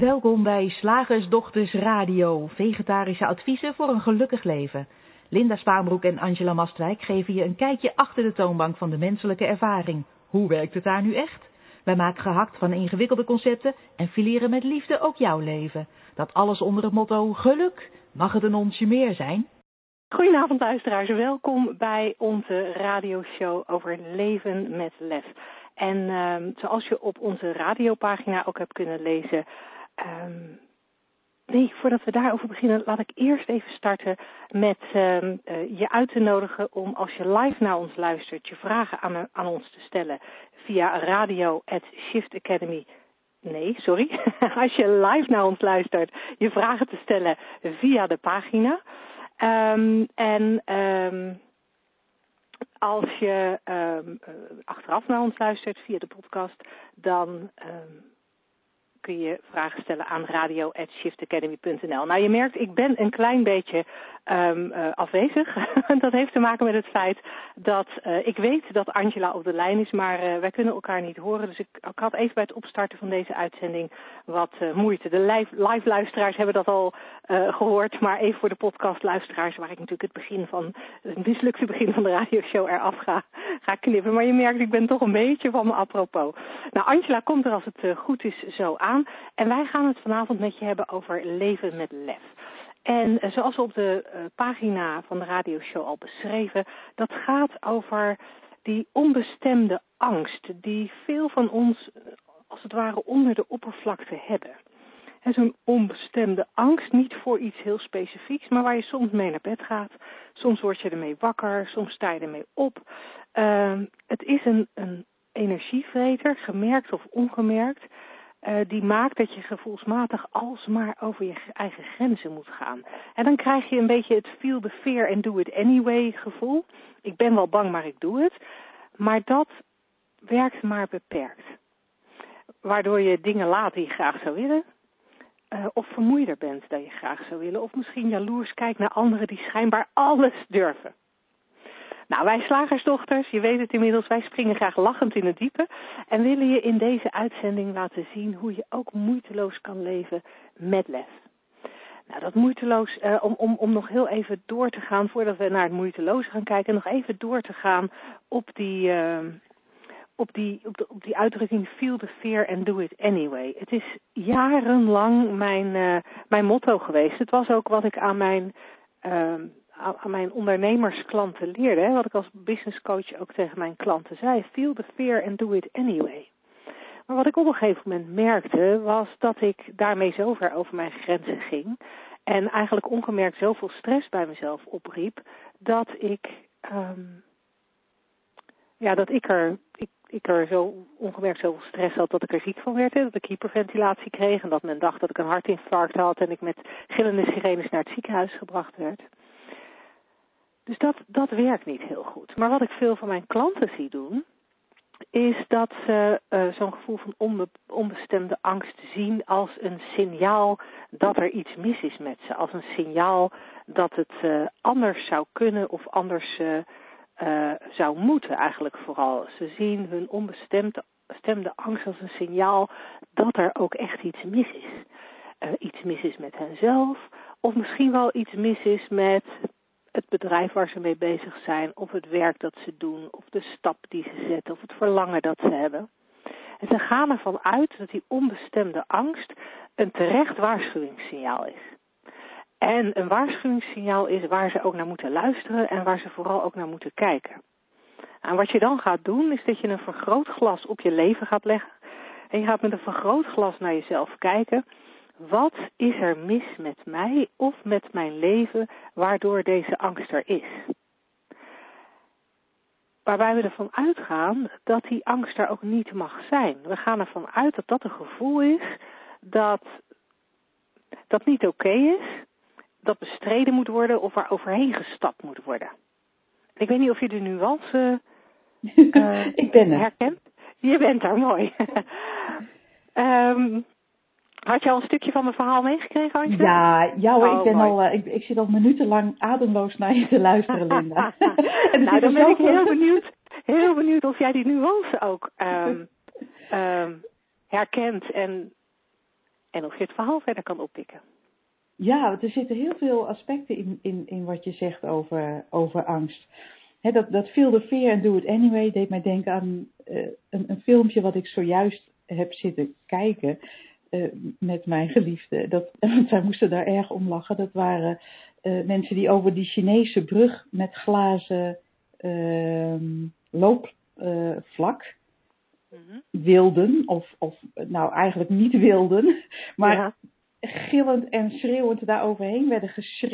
Welkom bij Slagersdochters Radio, vegetarische adviezen voor een gelukkig leven. Linda Spaanbroek en Angela Mastwijk geven je een kijkje achter de toonbank van de menselijke ervaring. Hoe werkt het daar nu echt? Wij maken gehakt van ingewikkelde concepten en fileren met liefde ook jouw leven. Dat alles onder het motto geluk. Mag het een onsje meer zijn? Goedenavond luisteraars, welkom bij onze radioshow over leven met lef. En um, zoals je op onze radiopagina ook hebt kunnen lezen, um, nee, voordat we daarover beginnen, laat ik eerst even starten met um, uh, je uit te nodigen om als je live naar ons luistert, je vragen aan, ons te stellen via radio at Shift Academy. Nee, sorry. als je live naar ons luistert, je vragen te stellen via de pagina. Um, en als je um, achteraf naar ons luistert via de podcast, dan kun je vragen stellen aan radio.shiftacademy.nl. Nou, je merkt, ik ben een klein beetje um, uh, afwezig. dat heeft te maken met het feit dat uh, ik weet dat Angela op de lijn is, maar uh, wij kunnen elkaar niet horen. Dus ik, had even bij het opstarten van deze uitzending wat moeite. De live, luisteraars hebben dat al gehoord, maar even voor de podcastluisteraars, waar ik natuurlijk het begin van, het mislukte begin van de radioshow eraf ga, ga knippen. Maar je merkt, ik ben toch een beetje van me apropos. Nou, Angela komt er als het goed is zo aan. En wij gaan het vanavond met je hebben over leven met lef. En eh, zoals we op de uh, pagina van de radioshow al beschreven, dat gaat over die onbestemde angst die veel van ons eh, als het ware onder de oppervlakte hebben. Zo'n onbestemde angst, niet voor iets heel specifieks, maar waar je soms mee naar bed gaat. Soms word je ermee wakker, soms sta je ermee op. Uh, het is een, een energievreter, gemerkt of ongemerkt uh, die maakt dat je gevoelsmatig alsmaar over je eigen grenzen moet gaan. En dan krijg je een beetje het feel the fear and do it anyway gevoel. Ik ben wel bang, maar ik doe het. Maar dat werkt maar beperkt. Waardoor je dingen laat die je graag zou willen. Uh, of vermoeider bent dan je graag zou willen. Of misschien jaloers kijkt naar anderen die schijnbaar alles durven. Nou, wij slagersdochters, je weet het inmiddels, wij springen graag lachend in het diepe en willen je in deze uitzending laten zien hoe je ook moeiteloos kan leven met lef. Nou, dat moeiteloos, uh, om, om, om nog heel even door te gaan, voordat we naar het moeiteloos gaan kijken, nog even door te gaan op die, uh, op die, op, die uitdrukking feel the fear and do it anyway. Het is jarenlang mijn, uh, mijn motto geweest. Het was ook wat ik aan mijn aan mijn ondernemersklanten leerde, wat ik als business coach ook tegen mijn klanten zei, feel the fear and do it anyway. Maar wat ik op een gegeven moment merkte, was dat ik daarmee zo ver over mijn grenzen ging en eigenlijk ongemerkt zoveel stress bij mezelf opriep, dat ik, um, ja, dat ik er, ik, ik er zo ongemerkt zoveel stress had dat ik er ziek van werd. Hè, dat ik hyperventilatie kreeg en dat men dacht dat ik een hartinfarct had en ik met gillende sirenes naar het ziekenhuis gebracht werd. Dus dat, dat werkt niet heel goed. Maar wat ik veel van mijn klanten zie doen, is dat ze uh, zo'n gevoel van onbe onbestemde angst zien als een signaal dat er iets mis is met ze. Als een signaal dat het uh, anders zou kunnen of anders uh, zou moeten eigenlijk vooral. Ze zien hun onbestemde stemde angst als een signaal dat er ook echt iets mis is. iets mis is met henzelf of misschien wel iets mis is met bedrijf waar ze mee bezig zijn, of het werk dat ze doen, of de stap die ze zetten, of het verlangen dat ze hebben. En ze gaan ervan uit dat die onbestemde angst een terecht waarschuwingssignaal is. En een waarschuwingssignaal is waar ze ook naar moeten luisteren en waar ze vooral ook naar moeten kijken. En wat je dan gaat doen, is dat je een vergrootglas op je leven gaat leggen. En je gaat met een vergrootglas naar jezelf kijken wat is er mis met mij of met mijn leven waardoor deze angst er is? Waarbij we ervan uitgaan dat die angst er ook niet mag zijn. We gaan ervan uit dat dat een gevoel is dat, dat niet oké okay is, dat bestreden moet worden of waar overheen gestapt moet worden. Ik weet niet of je de nuance uh, Ik ben er. herkent. Je bent daar, mooi. um, Had je al een stukje van mijn verhaal meegekregen, Antje? Ja, ja hoor, oh, ik, ben al, uh, ik, ik, zit al minutenlang ademloos naar je te luisteren, Linda. nou, dan ben ik heel benieuwd, heel benieuwd of jij die nuance ook um, um, herkent en En of je het verhaal verder kan oppikken. Ja, er zitten heel veel aspecten in, in, in wat je zegt over, over angst. dat, dat Feel the Fear and Do It Anyway deed mij denken aan uh, een, een filmpje wat ik zojuist heb zitten kijken uh, met mijn geliefde. Dat, zij moesten daar erg om lachen. Dat waren uh, mensen die over die Chinese brug met glazen ehm, loopvlak mm wilden. Of, of nou eigenlijk niet wilden. Maar ja gillend en schreeuwend daar overheen werden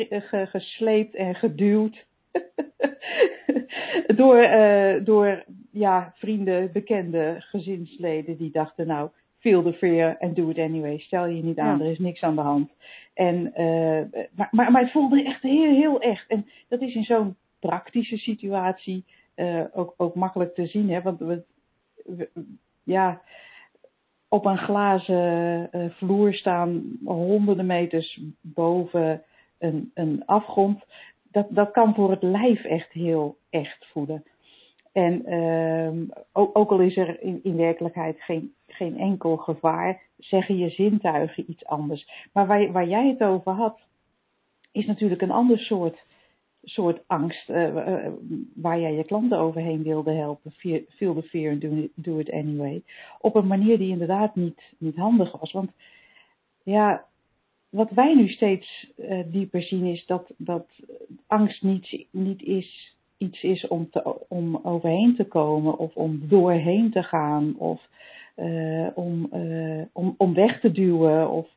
eh, gesleept en geduwd. door, uh, door ja, vrienden, bekende gezinsleden die dachten, nou, feel the fear and do it anyway. Stel je niet aan, er is niks aan de hand. En, uh, maar, maar, maar het voelde echt heel, heel echt. En dat is in zo'n praktische situatie uh, ook, ook makkelijk te zien. Hè? Want we, we ja, op een glazen uh, vloer staan, honderden meters boven een, een afgrond. Dat, dat kan voor het lijf echt heel echt voelen. En uh, ook, ook, al is er in, in werkelijkheid geen, geen enkel gevaar, zeggen je zintuigen iets anders. Maar waar, waar jij het over had, is natuurlijk een ander soort soort angst uh, uh, waar jij je klanten overheen wilde helpen. Feel the fear and do it, anyway. Op een manier die inderdaad niet, niet handig was. Want ja, wat wij nu steeds uh, dieper zien is dat, dat angst niet, niet is, iets is om, te, om overheen te komen of om doorheen te gaan of om, om, om weg te duwen of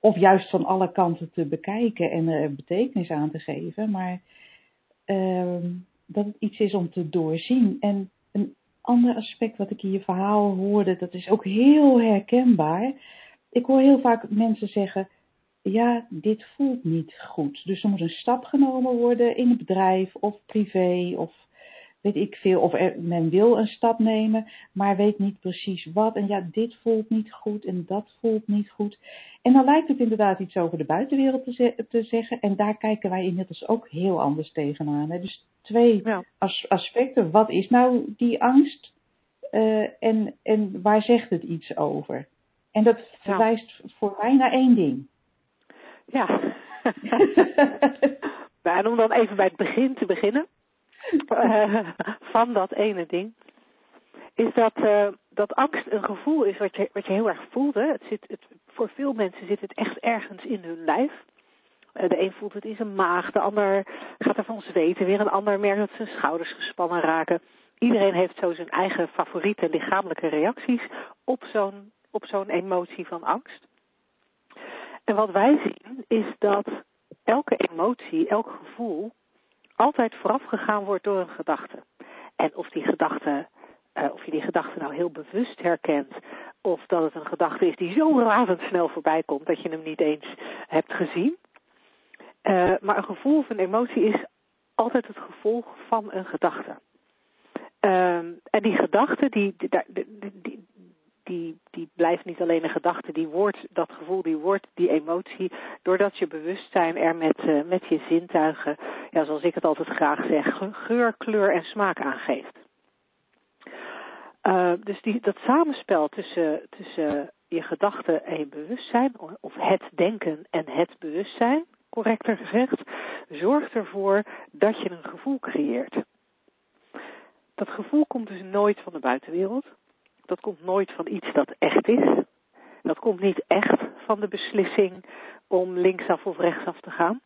of juist van alle kanten te bekijken en er betekenis aan te geven, maar uh, dat het iets is om te doorzien. En een ander aspect wat ik in je verhaal hoorde, dat is ook heel herkenbaar. Ik hoor heel vaak mensen zeggen, ja, dit voelt niet goed. Dus er moet een stap genomen worden in het bedrijf of privé of weet ik veel, of men wil een stap nemen, maar weet niet precies wat. En ja, dit voelt niet goed en dat voelt niet goed. En dan lijkt het inderdaad iets over de buitenwereld te, te zeggen. En daar kijken wij inmiddels ook heel anders tegenaan. Hè. Dus twee aspecten. Wat is nou die angst? Uh, en, en waar zegt het iets over? En dat verwijst voor mij naar één ding. Ja. en om dan even bij het begin te beginnen. Eh, van dat ene ding. Is dat, uh, dat angst een gevoel is wat je, wat je heel erg voelt. Hè? Het zit, het, voor veel mensen zit het echt ergens in hun lijf. Uh, de een voelt het in zijn maag, de ander gaat ervan zweten. Weer een ander merkt dat zijn schouders gespannen raken. Iedereen heeft zo zijn eigen favoriete lichamelijke reacties op zo'n op zo'n emotie van angst. En wat wij zien is dat elke emotie, elk gevoel altijd voorafgegaan wordt door een gedachte. En of die gedachte, uh, of je die gedachte nou heel bewust herkent, of dat het een gedachte is die zo razendsnel voorbij komt dat je hem niet eens hebt gezien. Uh, maar een gevoel of een emotie is altijd het gevolg van een gedachte. Uh, en die gedachte, die, die, die, die, die blijft niet alleen een gedachte, die wordt, dat gevoel, die wordt die emotie, doordat je bewustzijn er met, uh, met je zintuigen, ja, zoals ik het altijd graag zeg, geur, kleur en smaak aangeeft. Uh, dus die, dat samenspel tussen, tussen je gedachten en je bewustzijn, of het denken en het bewustzijn, correcter gezegd, zorgt ervoor dat je een gevoel creëert. Dat gevoel komt dus nooit van de buitenwereld. Dat komt nooit van iets dat echt is. Dat komt niet echt van de beslissing om linksaf of rechtsaf te gaan.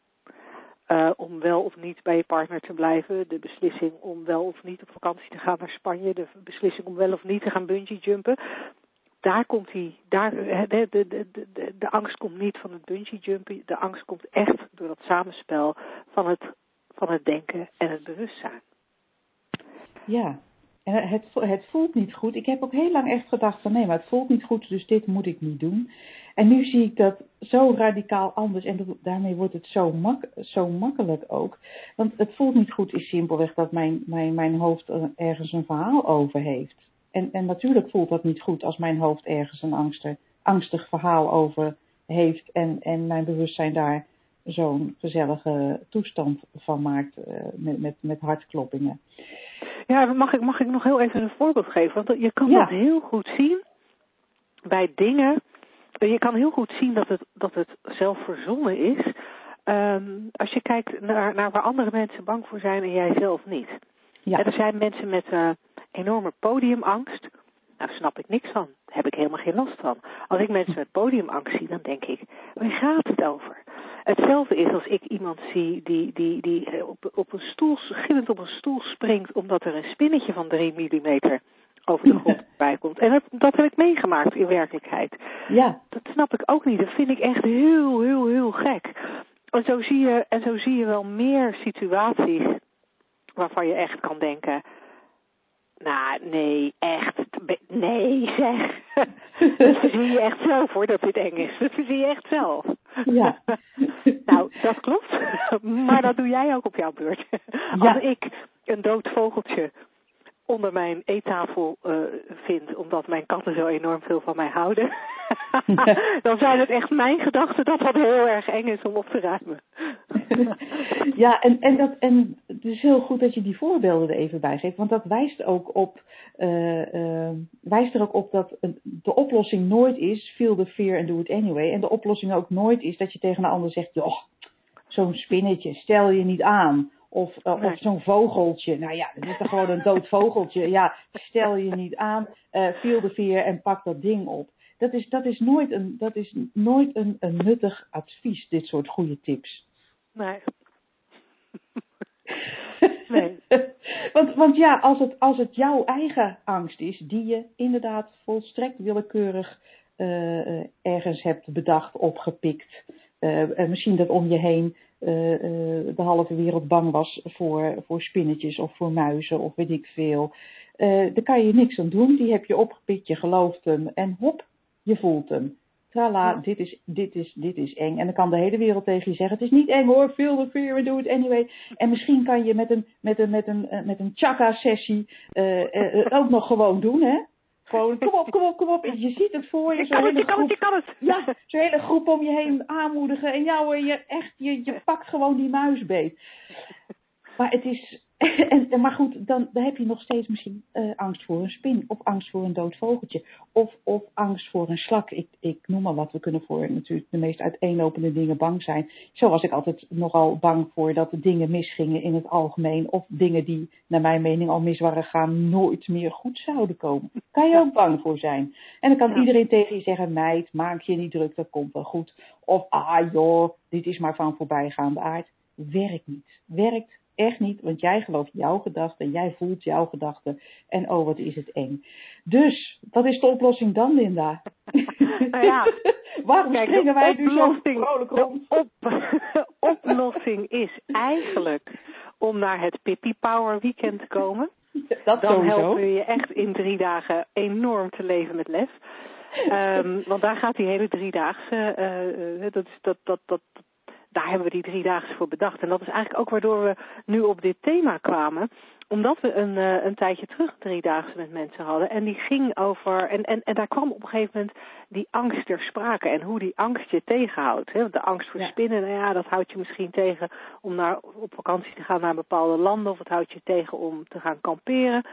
Uh, om wel of niet bij je partner te blijven. De beslissing om wel of niet op vakantie te gaan naar Spanje. De beslissing om wel of niet te gaan bungee jumpen. Daar komt die, daar, de, de, de, de, de angst komt niet van het bungee jumpen. De angst komt echt door dat samenspel van het, van het denken en het bewustzijn. Ja, het, het voelt niet goed. Ik heb ook heel lang echt gedacht van nee, maar het voelt niet goed, dus dit moet ik niet doen. En nu zie ik dat zo radicaal anders en daarmee wordt het zo, mak, zo makkelijk ook. Want het voelt niet goed is simpelweg dat mijn, mijn, mijn hoofd ergens een verhaal over heeft. En, en natuurlijk voelt dat niet goed als mijn hoofd ergens een angstig, verhaal over heeft en, en mijn bewustzijn daar zo'n gezellige toestand van maakt uh, met, met, met hartkloppingen. Ja, mag ik, mag ik nog heel even een voorbeeld geven? Want je kan dat heel goed zien bij dingen je kan heel goed zien dat het, dat het zelf verzonnen is. Um, als je kijkt naar, naar waar andere mensen bang voor zijn en jij zelf niet. Ja. er zijn mensen met uh, enorme podiumangst. Nou, snap ik niks van. Daar heb ik helemaal geen last van. Als ik mensen met podiumangst zie, dan denk ik, waar gaat het over? Hetzelfde is als ik iemand zie die, die, die eh, op, op een stoel, gillend op een stoel springt omdat er een spinnetje van 3 millimeter over de grond bij komt. En dat, dat heb ik meegemaakt in werkelijkheid. Ja. Dat snap ik ook niet. Dat vind ik echt heel, heel, heel gek. En zo zie je, en zo zie je wel meer situaties waarvan je echt kan denken, nou, nee, echt. Nee, zeg. dat zie je echt zelf hoor, dat dit eng is. Dat zie je echt zelf. Ja. nou, dat klopt. maar dat doe jij ook op jouw beurt. Als ik een dood vogeltje onder mijn eettafel uh, vind, omdat mijn katten zo enorm veel van mij houden, dan zijn het echt mijn gedachten dat dat heel erg eng is om op te ruimen. ja, en, en, dat, en het is heel goed dat je die voorbeelden er even bij geeft, want dat wijst ook op, uh, uh, wijst er ook op dat de oplossing nooit is feel the fear and do it anyway. En de oplossing ook nooit is dat je tegen een ander zegt, joh, zo'n spinnetje, stel je niet aan. Of, uh, of zo'n vogeltje. Nou ja, dat is toch gewoon een dood vogeltje. Ja, stel je niet aan, uh, feel the fear en pak dat ding op. Dat is, dat is nooit, een, dat is nooit een, een nuttig advies, dit soort goede tips. Nee. nee. want, want ja, als het, als het jouw eigen angst is, die je inderdaad volstrekt willekeurig uh, ergens hebt bedacht, opgepikt, uh, misschien dat om je heen de halve wereld bang was voor, voor spinnetjes of voor muizen of weet ik veel. daar kan je niks aan doen. Die heb je opgepikt, je gelooft hem en hop, je voelt hem. Trala, dit, is, dit, is, dit is eng. En dan kan de hele wereld tegen je zeggen: Het is niet eng hoor, feel the fear, we do it anyway. En misschien kan je met een, met een, met een, met een chakra-sessie uh, uh, ook nog gewoon doen, hè? Gewoon, kom op, kom op, kom op. Je ziet het voor je. Je kan het, je kan het, je kan het. Ja, zo'n hele groep om je heen aanmoedigen. En jou, je, echt, je, je pakt gewoon die muisbeet. Maar het is, en, maar goed, dan, dan heb je nog steeds misschien uh, angst voor een spin, of angst voor een dood vogeltje, of, of angst voor een slak. Ik, ik noem maar wat, we kunnen voor natuurlijk de meest uiteenlopende dingen bang zijn. Zo was ik altijd nogal bang voor dat dingen misgingen in het algemeen, of dingen die naar mijn mening al mis waren gaan, nooit meer goed zouden komen. Kan je ook bang voor zijn. En dan kan ja. iedereen tegen je zeggen, meid, maak je niet druk, dat komt wel goed. Of, ah joh, dit is maar van voorbijgaande aard. Werkt niet. Werkt Echt niet, want jij gelooft jouw gedachten en jij voelt jouw gedachten. En oh, wat is het eng. Dus, wat is de oplossing dan, Linda? Nou ja, Waarom kijk, springen wij nu zo vrolijk rond? De op, oplossing is eigenlijk om naar het Pippi Power Weekend te komen. Dat dan sowieso. helpen we je echt in drie dagen enorm te leven met lef. um, want daar gaat die hele driedaagse, uh, dat, is, dat, dat, dat, daar hebben we die drie dagen voor bedacht. En dat is eigenlijk ook waardoor we nu op dit thema kwamen. Omdat we een, uh, een tijdje terug drie dagen met mensen hadden. En die ging over. En, en, en daar kwam op een gegeven moment die angst ter sprake. En hoe die angst je tegenhoudt. Hè? De angst voor ja. spinnen, nou ja, dat houdt je misschien tegen om naar, op vakantie te gaan naar bepaalde landen. Of het houdt je tegen om te gaan kamperen.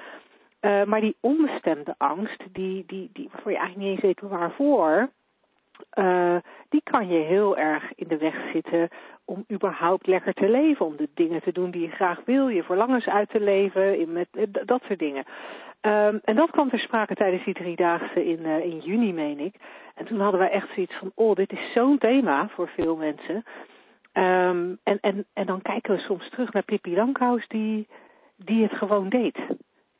Uh, maar die onbestemde angst, die, die, die, waarvoor je eigenlijk niet eens weet waarvoor uh, die kan je heel erg in de weg zitten om überhaupt lekker te leven, om de dingen te doen die je graag wil, je verlangens uit te leven, in met, dat soort dingen. Um, en dat kwam ter sprake tijdens die driedaagse in, uh, in juni, meen ik. En toen hadden wij echt zoiets van, oh, dit is zo'n thema voor veel mensen. Um, en, en, en dan kijken we soms terug naar Pippi Lankhuis, die, die het gewoon deed.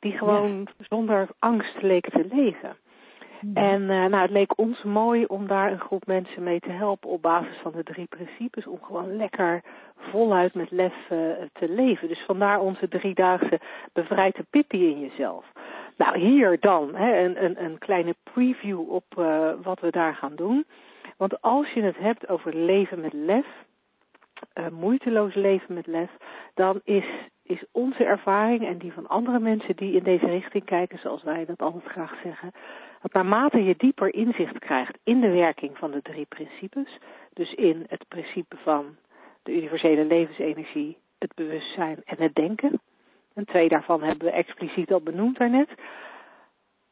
Die gewoon ja. zonder angst leek te leven. En uh, nou, het leek ons mooi om daar een groep mensen mee te helpen op basis van de drie principes. Om gewoon lekker voluit met lef uh, te leven. Dus vandaar onze driedaagse bevrijd de Pippi in jezelf. Nou, hier dan hè, een, een, een kleine preview op uh, wat we daar gaan doen. Want als je het hebt over leven met lef, moeiteloos leven met lef, dan is is onze ervaring en die van andere mensen die in deze richting kijken, zoals wij dat altijd graag zeggen, dat naarmate je dieper inzicht krijgt in de werking van de drie principes, dus in het principe van de universele levensenergie, het bewustzijn en het denken, en twee daarvan hebben we expliciet al benoemd daarnet,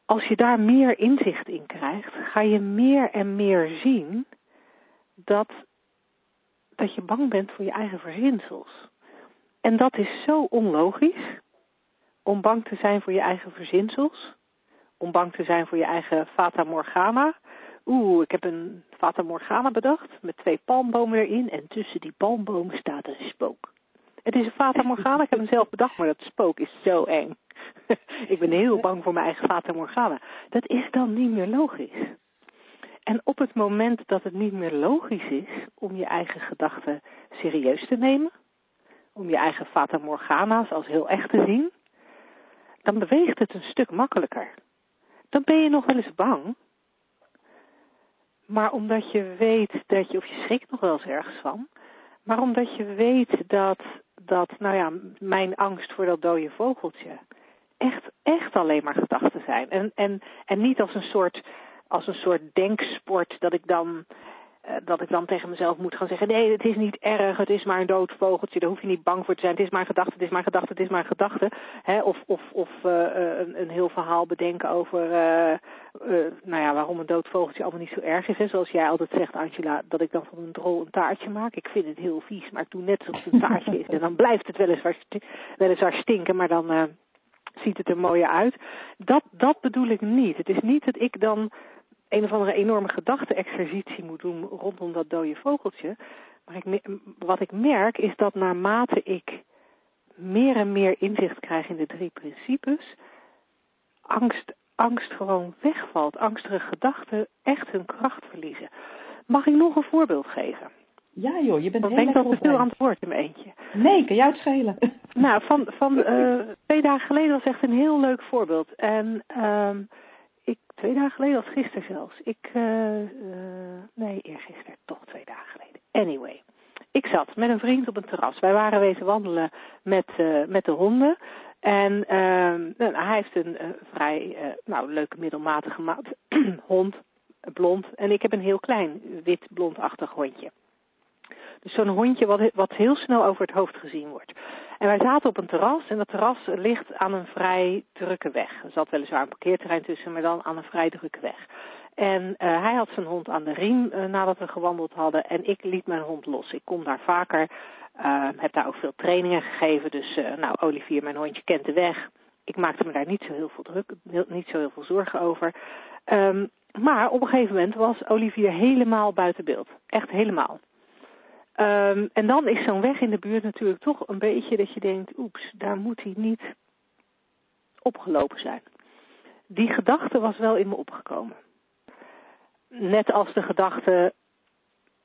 als je daar meer inzicht in krijgt, ga je meer en meer zien dat, dat je bang bent voor je eigen verzinsels. En dat is zo onlogisch om bang te zijn voor je eigen verzinsels, om bang te zijn voor je eigen fata morgana. Oeh, ik heb een fata morgana bedacht met twee palmbomen erin en tussen die palmbomen staat een spook. Het is een fata morgana, ik heb hem zelf bedacht, maar dat spook is zo eng. ik ben heel bang voor mijn eigen fata morgana. Dat is dan niet meer logisch. En op het moment dat het niet meer logisch is om je eigen gedachten serieus te nemen, om je eigen fata morgana's als heel echt te zien, dan beweegt het een stuk makkelijker. Dan ben je nog wel eens bang, maar omdat je weet dat je, of je schrikt nog wel eens ergens van, maar omdat je weet dat, dat nou ja, mijn angst voor dat dode vogeltje echt, echt alleen maar gedachten zijn. En, en, en niet als een soort, als een soort denksport dat ik dan dat ik dan tegen mezelf moet gaan zeggen: nee, het is niet erg, het is maar een dood vogeltje, daar hoef je niet bang voor te zijn. Het is maar een gedachte, het is maar een gedachte, het is maar een gedachte. Hè? Of, of, of uh, een, een heel verhaal bedenken over, nou ja, waarom een dood vogeltje allemaal niet zo erg is. Hè? Zoals jij altijd zegt, Angela, dat ik dan van een drol een taartje maak. Ik vind het heel vies, maar ik doe net alsof het een taartje is. En dan blijft het weliswaar, weliswaar stinken, maar dan ziet het er mooier uit. Dat, dat bedoel ik niet. Het is niet dat ik dan een of andere enorme gedachte-exercitie moet doen rondom dat dode vogeltje. Maar ik, wat ik merk is dat naarmate ik meer en meer inzicht krijg in de drie principes, angst, angst gewoon wegvalt. Angstige gedachten echt hun kracht verliezen. Mag ik nog een voorbeeld geven? Ja joh, je bent Want heel denk dat te veel aan het woord in mijn eentje. Nee, kan jou het schelen. Nou, van, van uh, twee dagen geleden was echt een heel leuk voorbeeld. En um, ik, twee dagen geleden of gisteren zelfs. Ik, uh, uh, nee, eergisteren, toch twee dagen geleden. Anyway, ik zat met een vriend op een terras. Wij waren wezen wandelen met, uh, met de honden. En nou, hij heeft een vrij nou, leuke middelmatige maat, hond, blond. En ik heb een heel klein wit-blondachtig hondje. Dus zo'n hondje wat, wat heel snel over het hoofd gezien wordt. En wij zaten op een terras en dat terras ligt aan een vrij drukke weg. Er zat weliswaar een parkeerterrein tussen, maar dan aan een vrij drukke weg. En uh, hij had zijn hond aan de riem uh, nadat we gewandeld hadden en ik liet mijn hond los. Ik kom daar vaker, uh, heb daar ook veel trainingen gegeven. Dus nou, Olivier, mijn hondje, kent de weg. Ik maakte me daar niet zo heel veel druk, niet zo heel veel zorgen over. Um, maar op een gegeven moment was Olivier helemaal buiten beeld. Echt helemaal. Um, en dan is zo'n weg in de buurt natuurlijk toch een beetje dat je denkt, oeps, daar moet hij niet opgelopen zijn. Die gedachte was wel in me opgekomen. Net als de gedachte,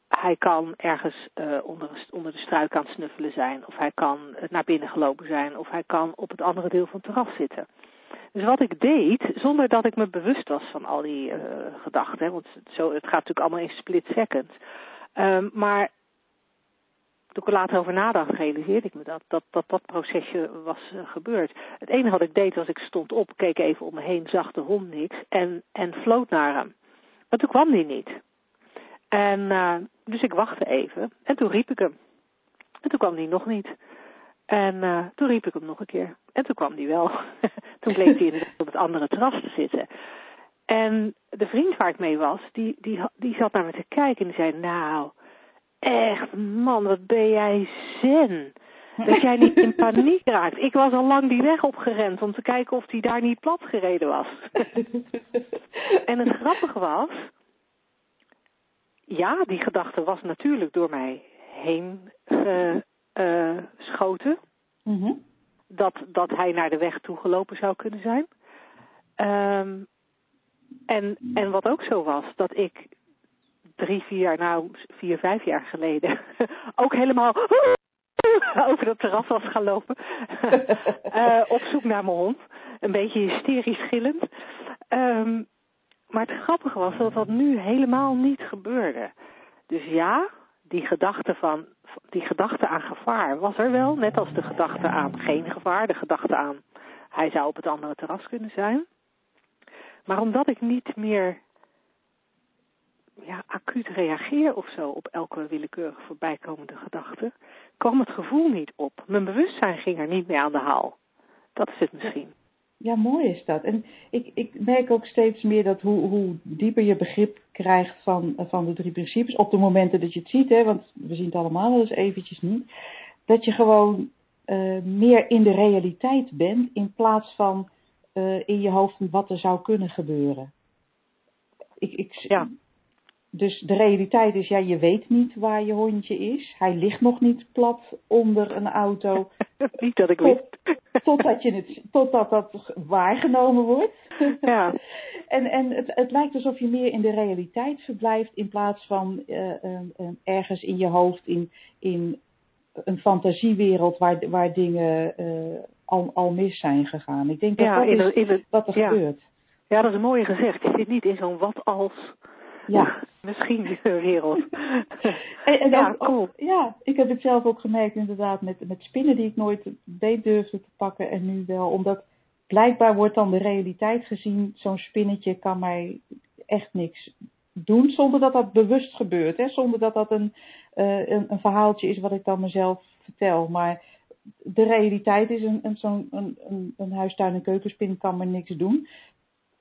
hij kan ergens uh, onder, onder de struik aan het snuffelen zijn, of hij kan naar binnen gelopen zijn, of hij kan op het andere deel van het terras zitten. Dus wat ik deed, zonder dat ik me bewust was van al die uh, gedachten, want zo, het gaat natuurlijk allemaal in split seconds. Um, maar toen ik er later over nadacht, realiseerde ik me dat dat, dat, dat procesje was uh, gebeurd. Het enige wat ik deed was, ik stond op, keek even om me heen, zag de hond niks en, en floot naar hem. Maar toen kwam die niet. En uh, dus ik wachtte even en toen riep ik hem. En toen kwam die nog niet. En uh, toen riep ik hem nog een keer. En toen kwam die wel. toen bleek hij inderdaad op het andere terras te zitten. En de vriend waar ik mee was, die, die, die zat naar me te kijken en die zei, nou, echt man, wat ben jij zen. Dat jij niet in paniek raakt. Ik was al lang die weg opgerend om te kijken of hij daar niet plat gereden was. en het grappige was, ja, die gedachte was natuurlijk door mij heen geschoten. Uh, mm -hmm. dat, dat hij naar de weg toegelopen zou kunnen zijn. Um, en, en wat ook zo was, dat ik drie, vier jaar, nou vier, vijf jaar geleden ook helemaal over dat terras was gaan lopen. uh, op zoek naar mijn hond. Een beetje hysterisch gillend. Um, maar het grappige was dat dat nu helemaal niet gebeurde. Dus ja, die gedachte van die gedachte aan gevaar was er wel, net als de gedachte aan geen gevaar, de gedachte aan hij zou op het andere terras kunnen zijn. Maar omdat ik niet meer ja, acuut reageer of zo op elke willekeurig voorbijkomende gedachte, kwam het gevoel niet op. Mijn bewustzijn ging er niet meer aan de haal. Dat is het misschien. Ja, mooi is dat. En ik, ik merk ook steeds meer dat hoe, hoe dieper je begrip krijgt van, van de drie principes, op de momenten dat je het ziet, hè, want we zien het allemaal wel eens eventjes niet, dat je gewoon uh, meer in de realiteit bent in plaats van uh, in je hoofd wat er zou kunnen gebeuren. Ik, ik, ja. Dus de realiteit is, ja, je weet niet waar je hondje is. Hij ligt nog niet plat onder een auto. niet dat ik weet. totdat, je het, totdat dat waargenomen wordt. ja. en en het, het lijkt alsof je meer in de realiteit verblijft in plaats van uh, uh, ergens in je hoofd in, in een fantasiewereld waar, waar dingen uh, al, al mis zijn gegaan. Ik denk dat ja, dat in is in wat er ja. gebeurt. Ja, dat is een mooie gezegd. Je zit niet in zo'n wat als Ja. Misschien wereld. En, en ja, ook- cool. ja, ik heb het zelf ook gemerkt inderdaad met, met spinnen die ik nooit beet durfde te pakken en nu wel. Omdat blijkbaar wordt dan de realiteit gezien, zo'n spinnetje kan mij echt niks doen zonder dat dat bewust gebeurt. Hè? Zonder dat dat een, eh, een, een verhaaltje is wat ik dan mezelf vertel. Maar de realiteit is een, een, zo'n, een, een, een huistuin- en keukenspin kan me niks doen.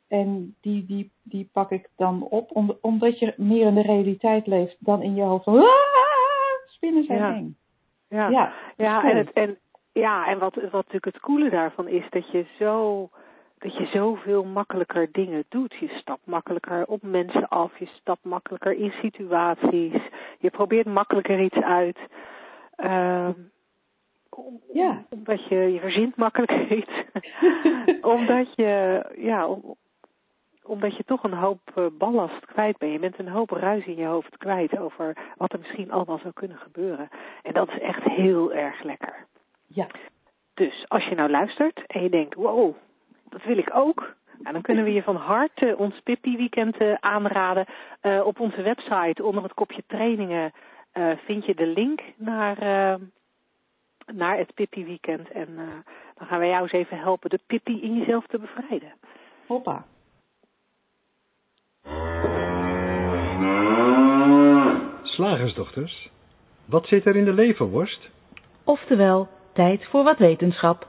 En die, die, die pak ik dan op, om- omdat je meer in de realiteit leeft dan in je hoofd van, "Ah, spinnen zijn Ja. eng. Ja, Ja, ja, cool. en, het, en, ja en wat, wat natuurlijk het coole daarvan is, dat je zo dat je zoveel makkelijker dingen doet. Je stapt makkelijker op mensen af, je stapt makkelijker in situaties, je probeert makkelijker iets uit. Ehm, Ja. Omdat je, je verzint makkelijker iets. omdat je, ja, om- omdat je toch een hoop eh, ballast kwijt bent. Je bent een hoop ruis in je hoofd kwijt over wat er misschien allemaal zou kunnen gebeuren. En dat is echt heel erg lekker. Ja, Dus als je nou luistert en je denkt, wow, dat wil ik ook. Nou, dan kunnen we je van harte ons Pippi weekend eh, aanraden. Eh, op onze website onder het kopje trainingen vind je de link naar, naar het Pippi weekend. En dan gaan wij jou eens even helpen de Pippi in jezelf te bevrijden. hoppa. Slagersdochters, wat zit er in de leverworst? Oftewel, tijd voor wat wetenschap.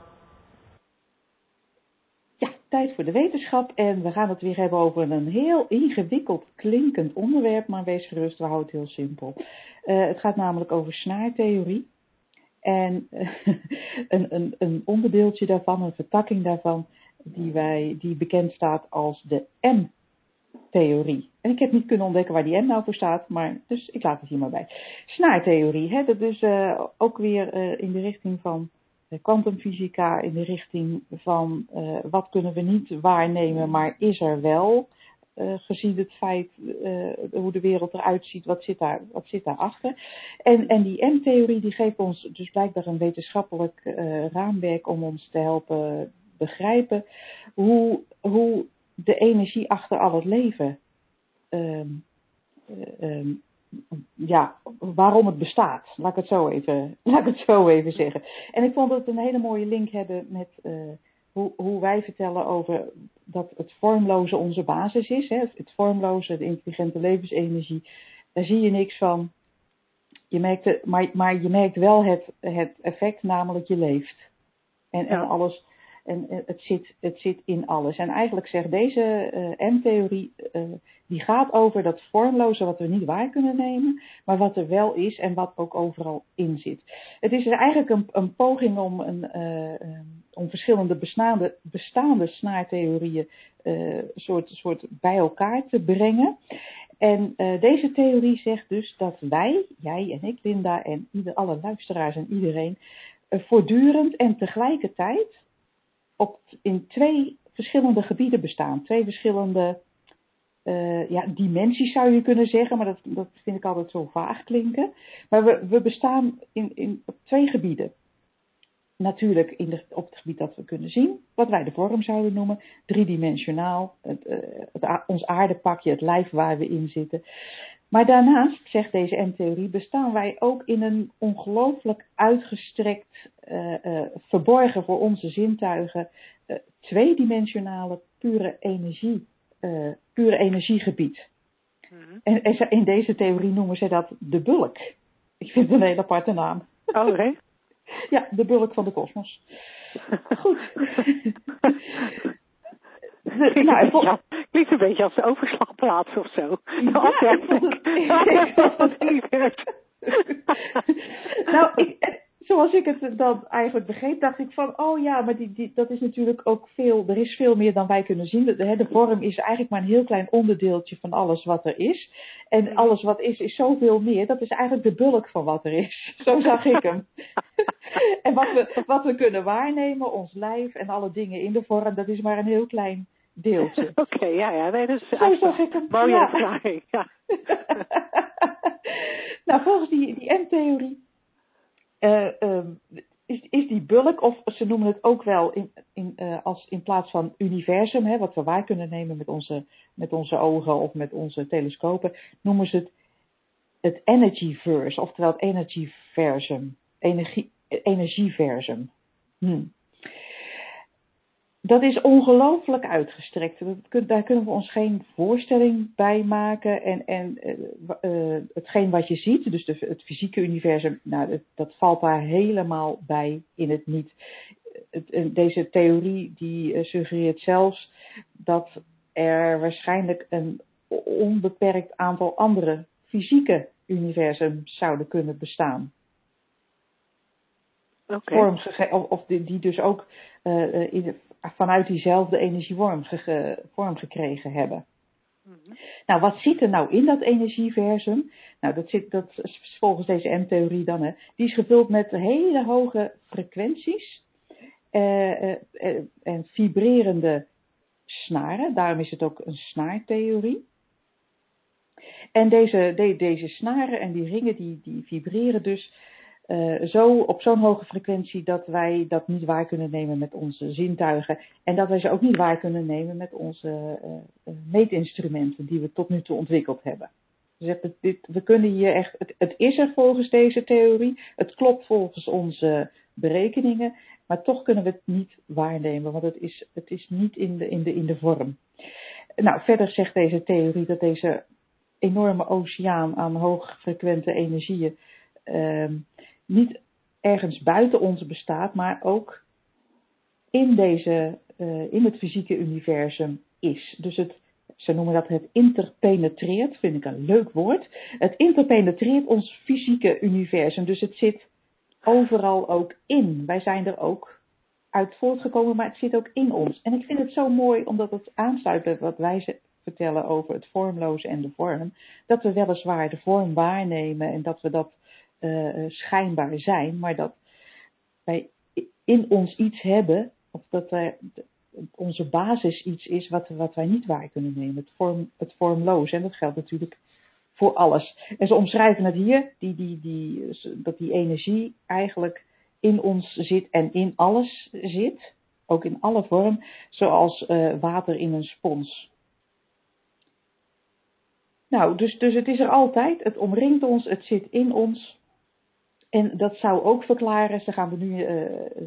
Ja, tijd voor de wetenschap en we gaan het weer hebben over een heel ingewikkeld klinkend onderwerp, maar wees gerust, we houden het heel simpel. Eh, het gaat namelijk over snaartheorie. En eh, een, een, een onderdeeltje daarvan, een vertakking daarvan, die, wij, die bekend staat als de M-theorie. En ik heb niet kunnen ontdekken waar die M nou voor staat, maar dus ik laat het hier maar bij. Snaartheorie, hè, dat is eh, ook weer eh, in de richting van de kwantumfysica, in de richting van eh, wat kunnen we niet waarnemen, maar is er wel. eh, gezien het feit eh, hoe de wereld eruit ziet, wat zit, daar, wat zit daarachter. En, en die M-theorie die geeft ons dus blijkbaar een wetenschappelijk eh, raamwerk om ons te helpen begrijpen hoe, hoe de energie achter al het leven, ehm, eh, ehm, ja, waarom het bestaat. Laat ik het zo even, laat ik het zo even zeggen. En ik vond het een hele mooie link hebben met eh, hoe, hoe wij vertellen over dat het vormloze onze basis is. Hè? Het vormloze, de intelligente levensenergie, daar zie je niks van. Je merkt het, maar, maar je merkt wel het, het effect, namelijk je leeft. En, Ja. en alles. En eh, het zit, het zit in alles. En eigenlijk zegt deze eh, M-theorie, eh, die gaat over dat vormloze wat we niet waar kunnen nemen, maar wat er wel is en wat ook overal in zit. Het is dus eigenlijk een, een poging om, een, eh, eh, om verschillende bestaande, snaartheorieën soort, soort bij elkaar te brengen. En deze theorie zegt dus dat wij, jij en ik, Linda, en ieder, alle luisteraars en iedereen, voortdurend en tegelijkertijd op, in twee verschillende gebieden bestaan. Twee verschillende eh, ja, dimensies zou je kunnen zeggen, maar dat, dat vind ik altijd zo vaag klinken. Maar we, we bestaan in, in, op twee gebieden. Natuurlijk in de, op het gebied dat we kunnen zien, wat wij de vorm zouden noemen, driedimensionaal, het, eh, het, ons aardepakje, het lijf waar we in zitten. Maar daarnaast, zegt deze M-theorie, bestaan wij ook in een ongelooflijk uitgestrekt, eh, eh, verborgen voor onze zintuigen, eh, tweedimensionale pure energie, pure energiegebied. Mhm. En, in deze theorie noemen ze dat de bulk. Ik vind het een hele aparte naam. Oh, oké. Ja, de bulk van de kosmos. Goed. Nou, een beetje, klinkt een beetje als de overslagplaats of zo. Ja, ik vond het... nou, ik, zoals ik het dan eigenlijk begreep, dacht ik van, oh ja, maar die, die, dat is natuurlijk ook veel, er is veel meer dan wij kunnen zien. De, de, de vorm is eigenlijk maar een heel klein onderdeeltje van alles wat er is. En alles wat is, is zoveel meer. Dat is eigenlijk de bulk van wat er is. Zo zag ik hem. en wat we, wat we kunnen waarnemen, ons lijf en alle dingen in de vorm, dat is maar een heel klein deeltje. Oké, ja, ja. Nee, dat is Zo zag ik hem. mooie ja. verklaring. Ja. nou, volgens die, die M-theorie uh, um, is, is die bulk, of ze noemen het ook wel in, in, uh, als in plaats van universum, hè, wat we waar kunnen nemen met onze, met onze ogen of met onze telescopen, noemen ze het het energyverse, oftewel het energiversum. Energie, energieversum. Hm. Dat is ongelooflijk uitgestrekt. Daar kunnen we ons geen voorstelling bij maken. En, en uh, uh, hetgeen wat je ziet, dus de, het fysieke universum, nou, dat, dat, valt daar helemaal bij in het niet. Het, deze theorie die suggereert zelfs dat er waarschijnlijk een onbeperkt aantal andere fysieke universum zouden kunnen bestaan. Okay. Of, of die, die, dus ook uh, in, vanuit diezelfde energievorm ge, vorm gekregen hebben. Mm-hmm. Nou, wat zit er nou in dat energieversum? Nou, dat, zit, dat is volgens deze M-theorie dan, hè, die is gevuld met hele hoge frequenties uh, uh, en vibrerende snaren. Daarom is het ook een snaartheorie. En deze, de, deze snaren en die ringen die, die vibreren dus uh, zo, op zo'n hoge frequentie dat wij dat niet waar kunnen nemen met onze zintuigen. En dat wij ze ook niet waar kunnen nemen met onze uh, meetinstrumenten die we tot nu toe ontwikkeld hebben. Dus dit, we kunnen hier echt, het, het is er volgens deze theorie, het klopt volgens onze berekeningen, maar toch kunnen we het niet waarnemen, want het is, het is niet in de, in, de, in de vorm. Nou, verder zegt deze theorie dat deze enorme oceaan aan hoogfrequente energieën uh, niet ergens buiten ons bestaat, maar ook in, deze, uh, in het fysieke universum is. Dus het, ze noemen dat het interpenetreert, vind ik een leuk woord. Het interpenetreert ons fysieke universum, dus het zit overal ook in. Wij zijn er ook uit voortgekomen, maar het zit ook in ons. En ik vind het zo mooi, omdat het aansluit bij wat wij vertellen over het vormloze en de vorm, dat we weliswaar de vorm waarnemen en dat we dat uh, schijnbaar zijn, maar dat wij in ons iets hebben, of dat wij, onze basis iets is wat, wat wij niet waar kunnen nemen, het, vorm, het vormloos. En dat geldt natuurlijk voor alles. En ze omschrijven het hier, die, die, die, dat die energie eigenlijk in ons zit en in alles zit, ook in alle vorm, zoals uh, water in een spons. Nou, dus, dus het is er altijd, het omringt ons, het zit in ons. En dat zou ook verklaren, ze, gaan nu, uh,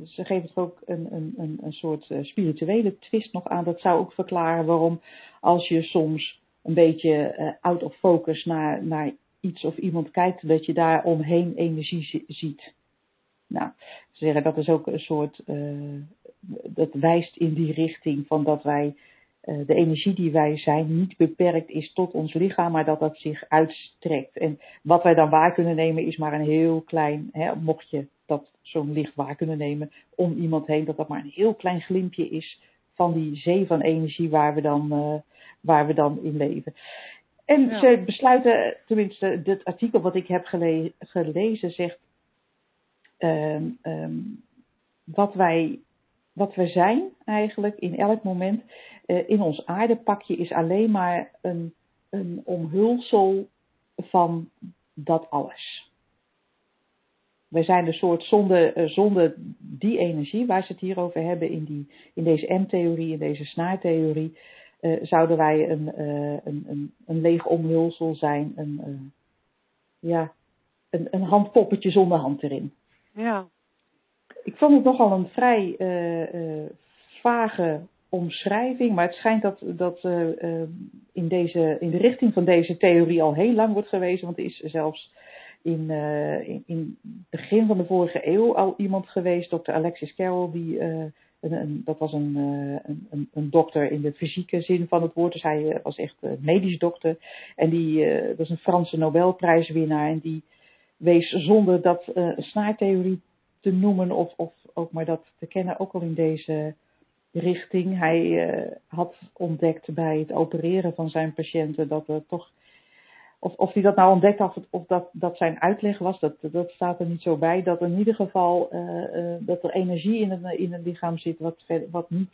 ze geven het ook een, een, een, soort uh, spirituele twist nog aan. Dat zou ook verklaren waarom als je soms een beetje uh, out of focus naar, naar iets of iemand kijkt, dat je daar omheen energie ziet. Nou, ze zeggen dat is ook een soort, dat wijst in die richting van dat wij de energie die wij zijn niet beperkt is tot ons lichaam, maar dat dat zich uitstrekt. En wat wij dan waar kunnen nemen is maar een heel klein, hè, mocht je dat zo'n licht waar kunnen nemen om iemand heen, dat dat maar een heel klein glimpje is van die zee van energie waar we dan, uh, waar we dan in leven. En ja. ze besluiten, tenminste, dit artikel wat ik heb gele gelezen zegt, um, um, wat wij wat we zijn eigenlijk in elk moment uh, in ons aardepakje is alleen maar een, een omhulsel van dat alles. Wij zijn een soort zonder, uh, zonder die energie waar ze het hier over hebben in, die, in deze M-theorie, in deze snaartheorie, uh, zouden wij een, een, een, een leeg omhulsel zijn, een, ja, een, een handpoppetje zonder hand erin. Ja, ik vond het nogal een vrij uh, uh, vage omschrijving, maar het schijnt dat, dat uh, in, deze, in de richting van deze theorie al heel lang wordt gewezen, want er is zelfs in, in, in begin van de vorige eeuw al iemand geweest, dokter Alexis Carroll, die, een, dat was een, een, een, dokter in de fysieke zin van het woord. Dus hij was echt medisch dokter. En die was een Franse Nobelprijswinnaar. En die wees zonder dat snaartheorie te noemen of, of ook maar dat te kennen, ook al in deze richting. Hij uh, had ontdekt bij het opereren van zijn patiënten dat er toch. Of, of hij dat nou ontdekt had, of dat, dat zijn uitleg was, dat, dat staat er niet zo bij. Dat in ieder geval uh, uh, dat er energie in het, in het lichaam zit wat, wat niet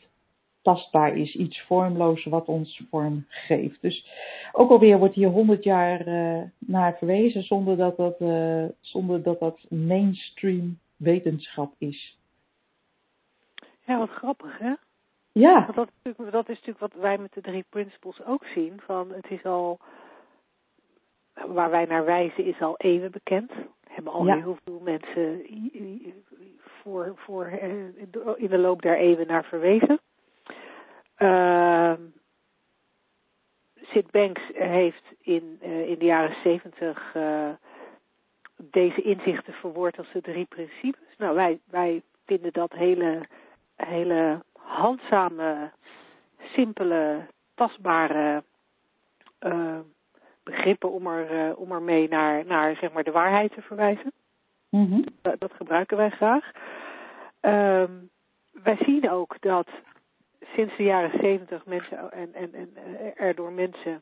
tastbaar is. Iets vormloos wat ons vorm geeft. Dus ook alweer wordt hier honderd jaar naar verwezen zonder dat dat, zonder dat, dat mainstream wetenschap is. Ja, wat grappig hè? Ja. Want dat, is natuurlijk, dat is natuurlijk wat wij met de drie principles ook zien. Van het is al, waar wij naar wijzen is al eeuwen bekend. Hebben al ja. heel veel mensen voor, voor, eh, in de loop der eeuwen naar verwezen. Uh, Sid Banks heeft in, uh, in de jaren zeventig uh, deze inzichten verwoord als de drie principes. Nou, wij, wij vinden dat hele, hele handzame, simpele, tastbare uh, begrippen om er, uh, om er mee naar, naar zeg maar, de waarheid te verwijzen. Mm-hmm. Dat, dat, gebruiken wij graag. Um, wij zien ook dat sinds de jaren zeventig mensen en, en, en er door mensen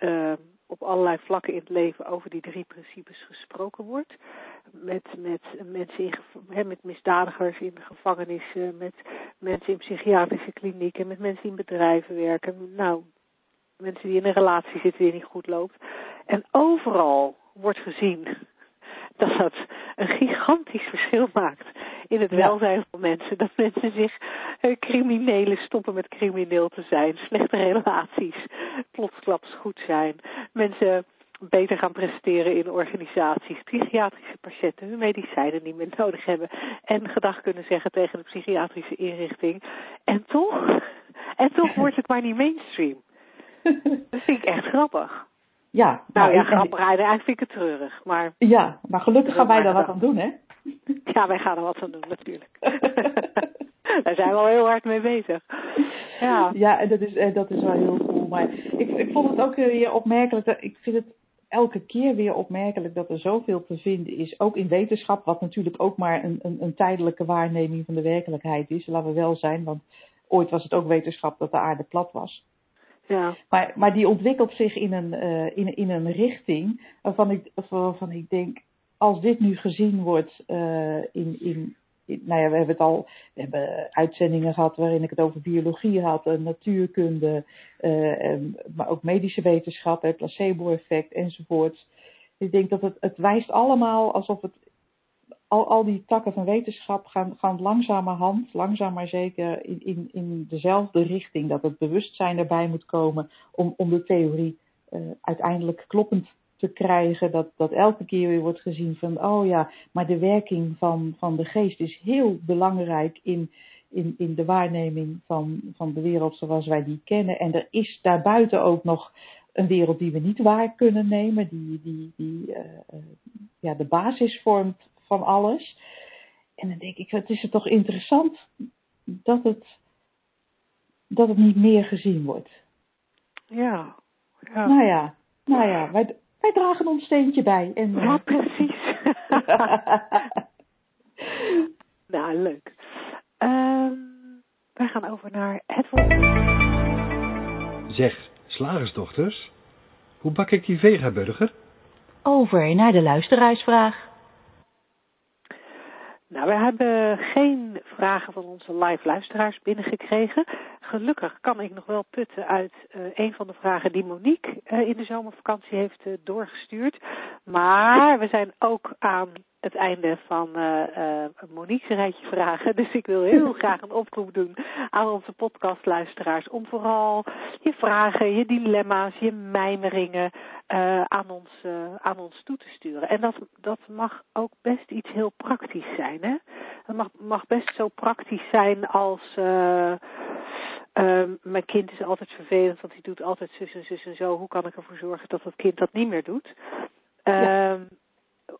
uh, op allerlei vlakken in het leven over die drie principes gesproken wordt. Met, met mensen in, met misdadigers in gevangenissen, met mensen in psychiatrische klinieken, met mensen die in bedrijven werken. Nou, mensen die in een relatie zitten die niet goed loopt. En overal wordt gezien dat dat een gigantisch verschil maakt in het welzijn van mensen. Dat mensen zich uh, criminelen stoppen met crimineel te zijn. Slechte relaties plotsklaps goed zijn. Mensen beter gaan presteren in organisaties. Psychiatrische patiënten hun medicijnen niet meer nodig hebben. En gedag kunnen zeggen tegen de psychiatrische inrichting. En toch, en toch wordt het maar niet mainstream. Dat vind ik echt grappig. Ja, nou, nou ja, grappig. Eigenlijk vind ik het treurig. Maar, ja, maar gelukkig gaan wij daar wat aan doen, hè? Ja, wij gaan er wat aan doen, natuurlijk. Daar zijn we al heel hard mee bezig. Ja, ja en dat is, dat is wel heel cool. Maar ik, ik vond het ook weer opmerkelijk. Dat, ik vind het elke keer weer opmerkelijk dat er zoveel te vinden is. Ook in wetenschap, wat natuurlijk ook maar een, een, een tijdelijke waarneming van de werkelijkheid is. Laten we wel zijn, want ooit was het ook wetenschap dat de aarde plat was. Ja. Maar, maar die ontwikkelt zich in een, uh, in, in een richting waarvan ik, waarvan ik denk, als dit nu gezien wordt uh, in, in, nou ja, we hebben het al, we hebben uitzendingen gehad waarin ik het over biologie had, en natuurkunde, uh, en, maar ook medische wetenschap, placebo-effect enzovoorts. Ik denk dat het, het wijst allemaal alsof het al, al die takken van wetenschap gaan, gaan langzamerhand, langzaam maar zeker, in, in, in dezelfde richting. Dat het bewustzijn erbij moet komen om, om de theorie uh, uiteindelijk kloppend te krijgen. Dat, dat elke keer weer wordt gezien van, oh ja, maar de werking van, van de geest is heel belangrijk in, in, in de waarneming van, van de wereld zoals wij die kennen. En er is daarbuiten ook nog een wereld die we niet waar kunnen nemen, die, die, die uh, ja, de basis vormt van alles. En dan denk ik, het is het toch interessant dat het, dat het niet meer gezien wordt. Ja. ja. Nou ja, nou ja, wij, wij dragen ons steentje bij. En, ja, precies. nou, leuk. Um, wij gaan over naar het woord. Zeg, slagersdochters, hoe bak ik die vegaburger? Over naar de luisteraarsvraag. Nou, we hebben geen vragen van onze live luisteraars binnengekregen. Gelukkig kan ik nog wel putten uit uh, een van de vragen die Monique uh, in de zomervakantie heeft uh, doorgestuurd. Maar we zijn ook aan het einde van Monique's rijtje vragen. Dus ik wil heel graag een oproep doen aan onze podcastluisteraars om vooral je vragen, je dilemma's, je mijmeringen aan, ons, aan ons toe te sturen. En dat, dat mag ook best iets heel praktisch zijn. Hè? Dat mag, mag best zo praktisch zijn als Um, mijn kind is altijd vervelend, want hij doet altijd zus en zus en zo. Hoe kan ik ervoor zorgen dat dat kind dat niet meer doet? Um, ja.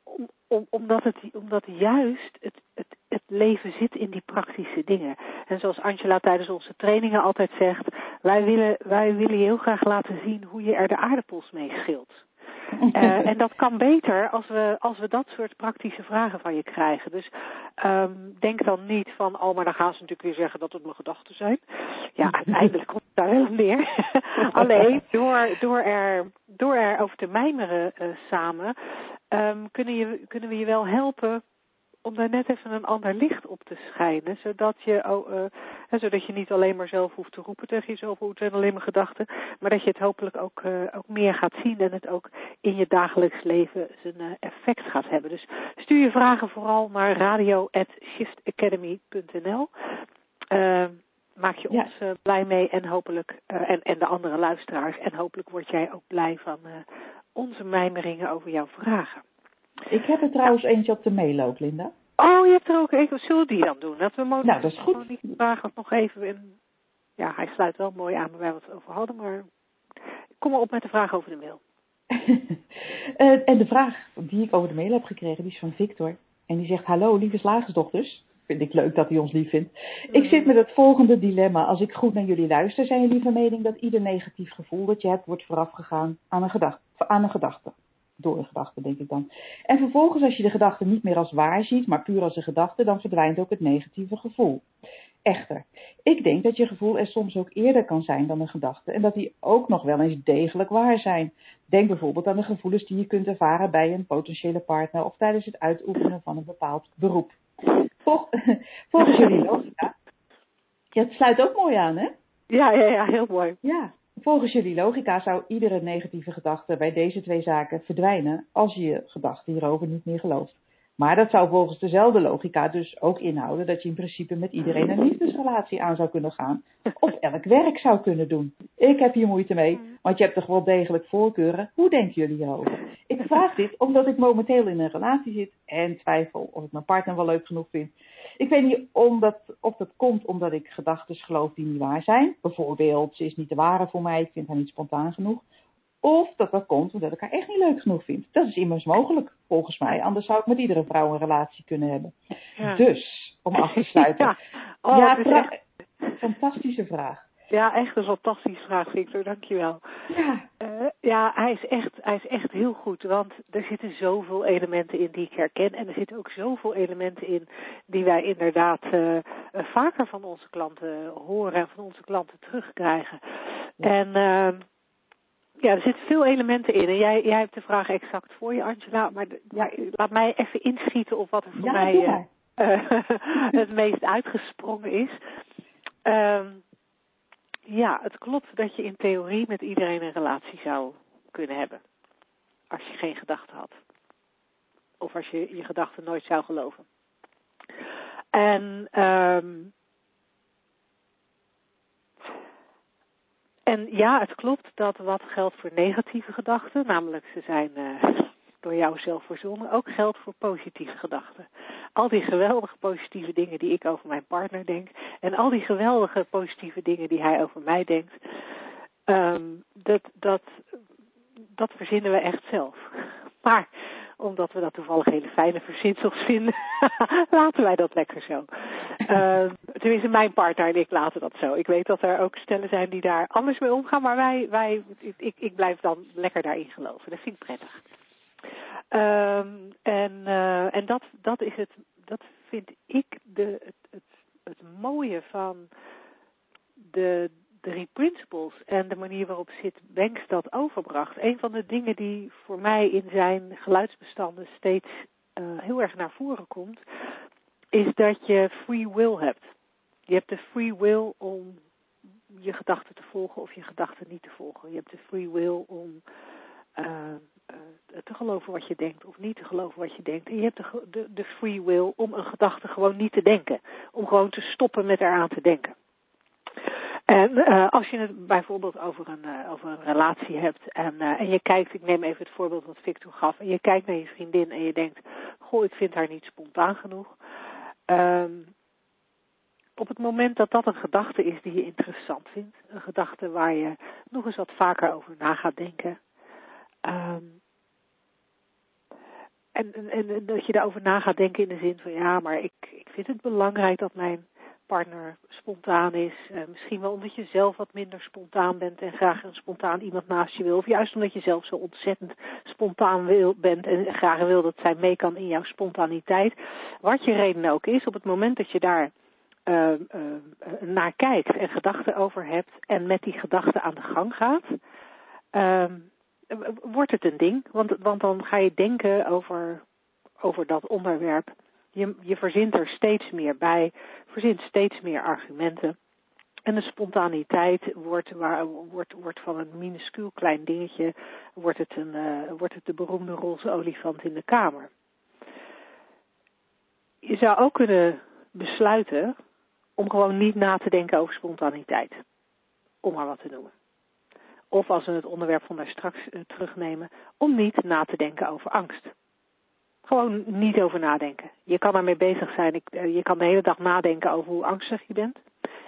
om, om, omdat, het, omdat juist het, het, het leven zit in die praktische dingen. En zoals Angela tijdens onze trainingen altijd zegt, wij willen, wij willen je heel graag laten zien hoe je er de aardappels mee schilt. Uh, en dat kan beter als we, als we dat soort praktische vragen van je krijgen. Dus um, denk dan niet van, oh, maar dan gaan ze natuurlijk weer zeggen dat het mijn gedachten zijn. Ja, uiteindelijk komt het daar wel neer. Alleen door, door, er, door er over te mijmeren uh, samen, um, kunnen, je, kunnen we je wel helpen om daar net even een ander licht op te schijnen, zodat je, oh, uh, zodat je niet alleen maar zelf hoeft te roepen tegen jezelf, hoe het zijn alleen maar gedachten, maar dat je het hopelijk ook, uh, ook meer gaat zien en het ook in je dagelijks leven zijn uh, effect gaat hebben. Dus stuur je vragen vooral naar radio@shiftacademy.nl. maak je ons ja. blij mee en hopelijk en, en de andere luisteraars en hopelijk word jij ook blij van onze mijmeringen over jouw vragen. Ik heb er trouwens eentje op de mail ook, Linda. Oh, je hebt er ook een. Zullen die dan doen? Dat we nou, dat is goed. die vraag nog even in. Ja, hij sluit wel mooi aan waar we het over hadden, maar kom maar op met de vraag over de mail. uh, en de vraag die ik over de mail heb gekregen, die is van Victor. En die zegt, hallo lieve slagersdochters. Vind ik leuk dat hij ons lief vindt. Ik mm. zit met het volgende dilemma. Als ik goed naar jullie luister, zijn jullie van mening dat ieder negatief gevoel dat je hebt, wordt voorafgegaan aan een gedachte. Aan een gedachte door een gedachte, denk ik dan. En vervolgens, als je de gedachte niet meer als waar ziet, maar puur als een gedachte, dan verdwijnt ook het negatieve gevoel. Echter, ik denk dat je gevoel er soms ook eerder kan zijn dan een gedachte en dat die ook nog wel eens degelijk waar zijn. Denk bijvoorbeeld aan de gevoelens die je kunt ervaren bij een potentiële partner of tijdens het uitoefenen van een bepaald beroep. volgens jullie logica. Ja, het sluit ook mooi aan, hè? Ja, ja, ja, heel mooi. Ja, Volgens jullie logica zou iedere negatieve gedachte bij deze twee zaken verdwijnen als je je gedachten hierover niet meer gelooft. Maar dat zou volgens dezelfde logica dus ook inhouden dat je in principe met iedereen een liefdesrelatie aan zou kunnen gaan. Of elk werk zou kunnen doen. Ik heb hier moeite mee, want je hebt toch wel degelijk voorkeuren. Hoe denken jullie hierover? Ik vraag dit omdat ik momenteel in een relatie zit en twijfel of ik mijn partner wel leuk genoeg vind. Ik weet niet omdat, of dat komt omdat ik gedachten geloof die niet waar zijn. Bijvoorbeeld, ze is niet de ware voor mij, ik vind haar niet spontaan genoeg. Of dat dat komt omdat ik haar echt niet leuk genoeg vind. Dat is immers mogelijk, volgens mij. Anders zou ik met iedere vrouw een relatie kunnen hebben. Ja. Dus, om af te sluiten. ja, oh, ja fantastische vraag. Ja, echt een fantastische vraag, Victor. Dankjewel. Ja. Uh, ja, hij is, echt, hij is echt heel goed. Want er zitten zoveel elementen in die ik herken. En er zitten ook zoveel elementen in die wij inderdaad uh, vaker van onze klanten horen en van onze klanten terugkrijgen. Ja. En uh, ja, er zitten veel elementen in. En jij, jij hebt de vraag exact voor je, Angela. Maar ja, laat mij even inschieten op wat er voor ja, mij het meest uitgesprongen is. Um, ja, het klopt dat je in theorie met iedereen een relatie zou kunnen hebben. Als je geen gedachten had. Of als je je gedachten nooit zou geloven. En, um, en ja, het klopt dat wat geldt voor negatieve gedachten, namelijk ze zijn uh, door jou zelf verzonnen, ook geldt voor positieve gedachten. Al die geweldige positieve dingen die ik over mijn partner denk en al die geweldige positieve dingen die hij over mij denkt, um, dat, dat, dat verzinnen we echt zelf. Maar omdat we dat toevallig hele fijne verzinsels vinden, laten wij dat lekker zo. Uh, tenminste, mijn partner en ik laten dat zo. Ik weet dat er ook stellen zijn die daar anders mee omgaan, maar wij, wij ik, ik blijf dan lekker daarin geloven. Dat vind ik prettig. Um, en uh, en dat, dat is het, dat vind ik de, het, het, mooie van de drie principles en de manier waarop Sid Banks dat overbracht. Een van de dingen die voor mij in zijn geluidsbestanden steeds uh, heel erg naar voren komt, is dat je free will hebt. Je hebt de free will om je gedachten te volgen of je gedachten niet te volgen. Je hebt de free will om geloven wat je denkt of niet te geloven wat je denkt. En je hebt de, de, de free will om een gedachte gewoon niet te denken. Om gewoon te stoppen met eraan te denken. En uh, als je het bijvoorbeeld over een, uh, over een relatie hebt en, uh, en je kijkt, ik neem even het voorbeeld wat Victor gaf, en je kijkt naar je vriendin en je denkt, goh, ik vind haar niet spontaan genoeg. Um, op het moment dat dat een gedachte is die je interessant vindt, een gedachte waar je nog eens wat vaker over na gaat denken, um, en, en, en, dat je daarover na gaat denken in de zin van ja, maar ik, ik vind het belangrijk dat mijn partner spontaan is. Uh, misschien wel omdat je zelf wat minder spontaan bent en graag een spontaan iemand naast je wil. Of juist omdat je zelf zo ontzettend spontaan wil, bent en graag wil dat zij mee kan in jouw spontaniteit. Wat je reden ook is, op het moment dat je daar uh, uh, naar kijkt en gedachten over hebt en met die gedachten aan de gang gaat, ehm, wordt het een ding. Want, want dan ga je denken over, over dat onderwerp je, je verzint er steeds meer bij, verzint steeds meer argumenten. En de spontaniteit wordt, wordt, wordt van een minuscuul klein dingetje, wordt het, een, uh, wordt het de beroemde roze olifant in de kamer. Je zou ook kunnen besluiten om gewoon niet na te denken over spontaniteit. Om maar wat te noemen. Of als we het onderwerp van daar straks uh, terugnemen, om niet na te denken over angst. Gewoon niet over nadenken. Je kan ermee bezig zijn. Eh, je kan de hele dag nadenken over hoe angstig je bent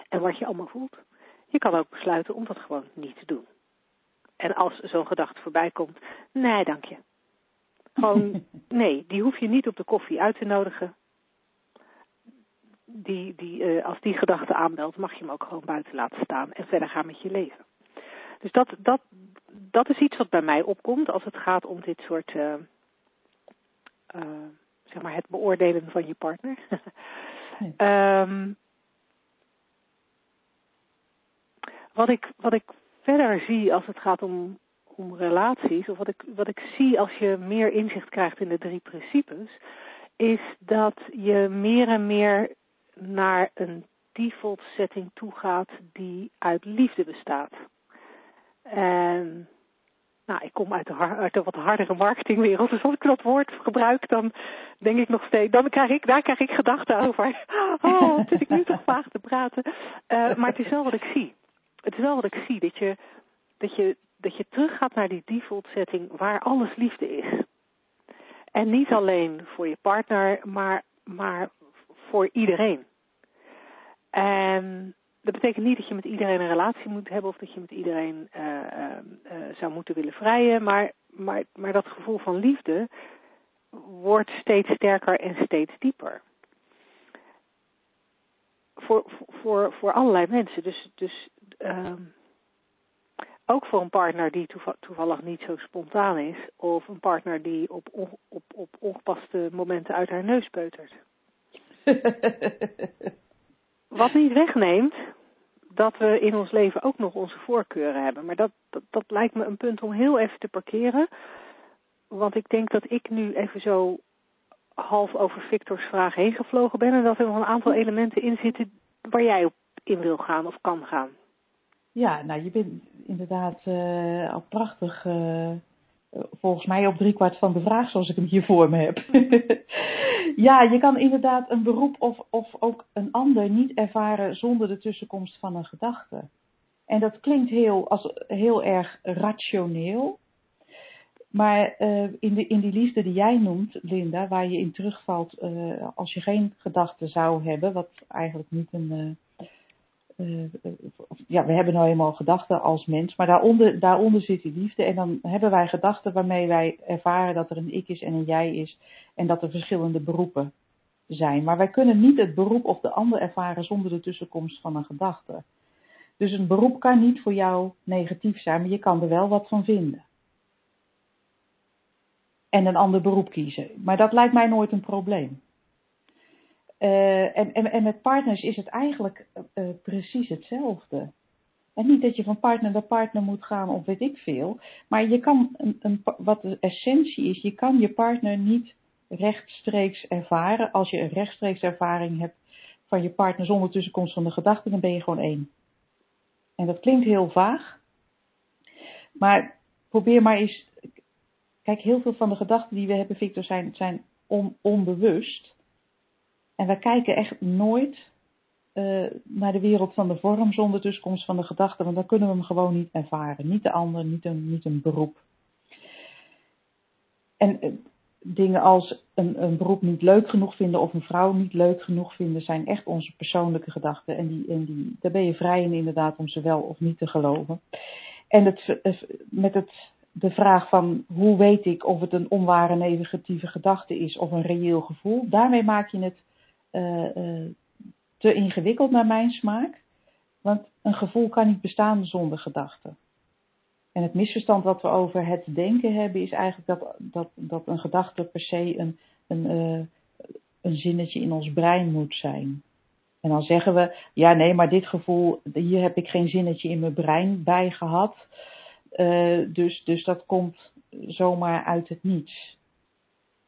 en wat je allemaal voelt. Je kan ook besluiten om dat gewoon niet te doen. En als zo'n gedachte voorbij komt, nee, dank je. Gewoon, nee, die hoef je niet op de koffie uit te nodigen. Die, die, uh, als die gedachte aanbelt, mag je hem ook gewoon buiten laten staan en verder gaan met je leven. Dus dat, dat, dat is iets wat bij mij opkomt als het gaat om dit soort uh, uh, zeg maar het beoordelen van je partner. um, wat, ik, wat ik verder zie als het gaat om, om relaties, of wat ik, wat ik zie als je meer inzicht krijgt in de drie principes, is dat je meer en meer naar een default setting toe gaat die uit liefde bestaat. En nou, ik kom uit de, uit de wat hardere marketingwereld, dus als ik dat woord gebruik, dan denk ik nog steeds, dan krijg ik, daar krijg ik gedachten over. Oh, zit ik nu toch vaag te praten. Uh, maar het is wel wat ik zie. Het is wel wat ik zie, dat je, dat je, dat je teruggaat naar die default setting waar alles liefde is. En niet alleen voor je partner, maar, maar voor iedereen. En dat betekent niet dat je met iedereen een relatie moet hebben of dat je met iedereen uh, uh, zou moeten willen vrijen, maar, maar, maar dat gevoel van liefde wordt steeds sterker en steeds dieper. Voor, voor, voor allerlei mensen. Dus, dus uh, ook voor een partner die toevallig niet zo spontaan is, of een partner die op, op, op ongepaste momenten uit haar neus peutert. Wat niet wegneemt dat we in ons leven ook nog onze voorkeuren hebben. Maar dat, dat, lijkt me een punt om heel even te parkeren. Want ik denk dat ik nu even zo half over Victor's vraag heen gevlogen ben. En dat er nog een aantal elementen in zitten waar jij op in wil gaan of kan gaan. Ja, nou je bent inderdaad uh, al prachtig uh, volgens mij op driekwart van de vraag zoals ik hem hier voor me heb. ja, je kan inderdaad een beroep of, of ook een ander niet ervaren zonder de tussenkomst van een gedachte. En dat klinkt heel, als, heel erg rationeel. Maar uh, in, de, in die liefde die jij noemt, Linda, waar je in terugvalt uh, als je geen gedachten zou hebben, wat eigenlijk niet een, ja, we hebben nou eenmaal gedachten als mens, maar daaronder, daaronder zit die liefde. En dan hebben wij gedachten waarmee wij ervaren dat er een ik is en een jij is. En dat er verschillende beroepen zijn. Maar wij kunnen niet het beroep of de ander ervaren zonder de tussenkomst van een gedachte. Dus een beroep kan niet voor jou negatief zijn, maar je kan er wel wat van vinden. En een ander beroep kiezen. Maar dat lijkt mij nooit een probleem. Uh, en, en, en, met partners is het eigenlijk uh, precies hetzelfde. En niet dat je van partner naar partner moet gaan of weet ik veel. Maar je kan, een, een, wat de essentie is, je kan je partner niet rechtstreeks ervaren. Als je een rechtstreeks ervaring hebt van je partner zonder tussenkomst van de gedachten, dan ben je gewoon één. En dat klinkt heel vaag. Maar probeer maar eens. Kijk, heel veel van de gedachten die we hebben, Victor, zijn, zijn on, onbewust. En wij kijken echt nooit uh, naar de wereld van de vorm zonder tussenkomst van de gedachte, want dan kunnen we hem gewoon niet ervaren. Niet de ander, niet een, niet een beroep. En uh, dingen als een, een, beroep niet leuk genoeg vinden of een vrouw niet leuk genoeg vinden, zijn echt onze persoonlijke gedachten. En, die, en die, daar ben je vrij in inderdaad om ze wel of niet te geloven. En het, met het de vraag van hoe weet ik of het een onware negatieve gedachte is of een reëel gevoel, daarmee maak je het te ingewikkeld naar mijn smaak. Want een gevoel kan niet bestaan zonder gedachten. En het misverstand wat we over het denken hebben is eigenlijk dat, dat, dat een gedachte per se een, een, uh, een zinnetje in ons brein moet zijn. En dan zeggen we, ja nee, maar dit gevoel, hier heb ik geen zinnetje in mijn brein bij gehad. Dus, dus dat komt zomaar uit het niets.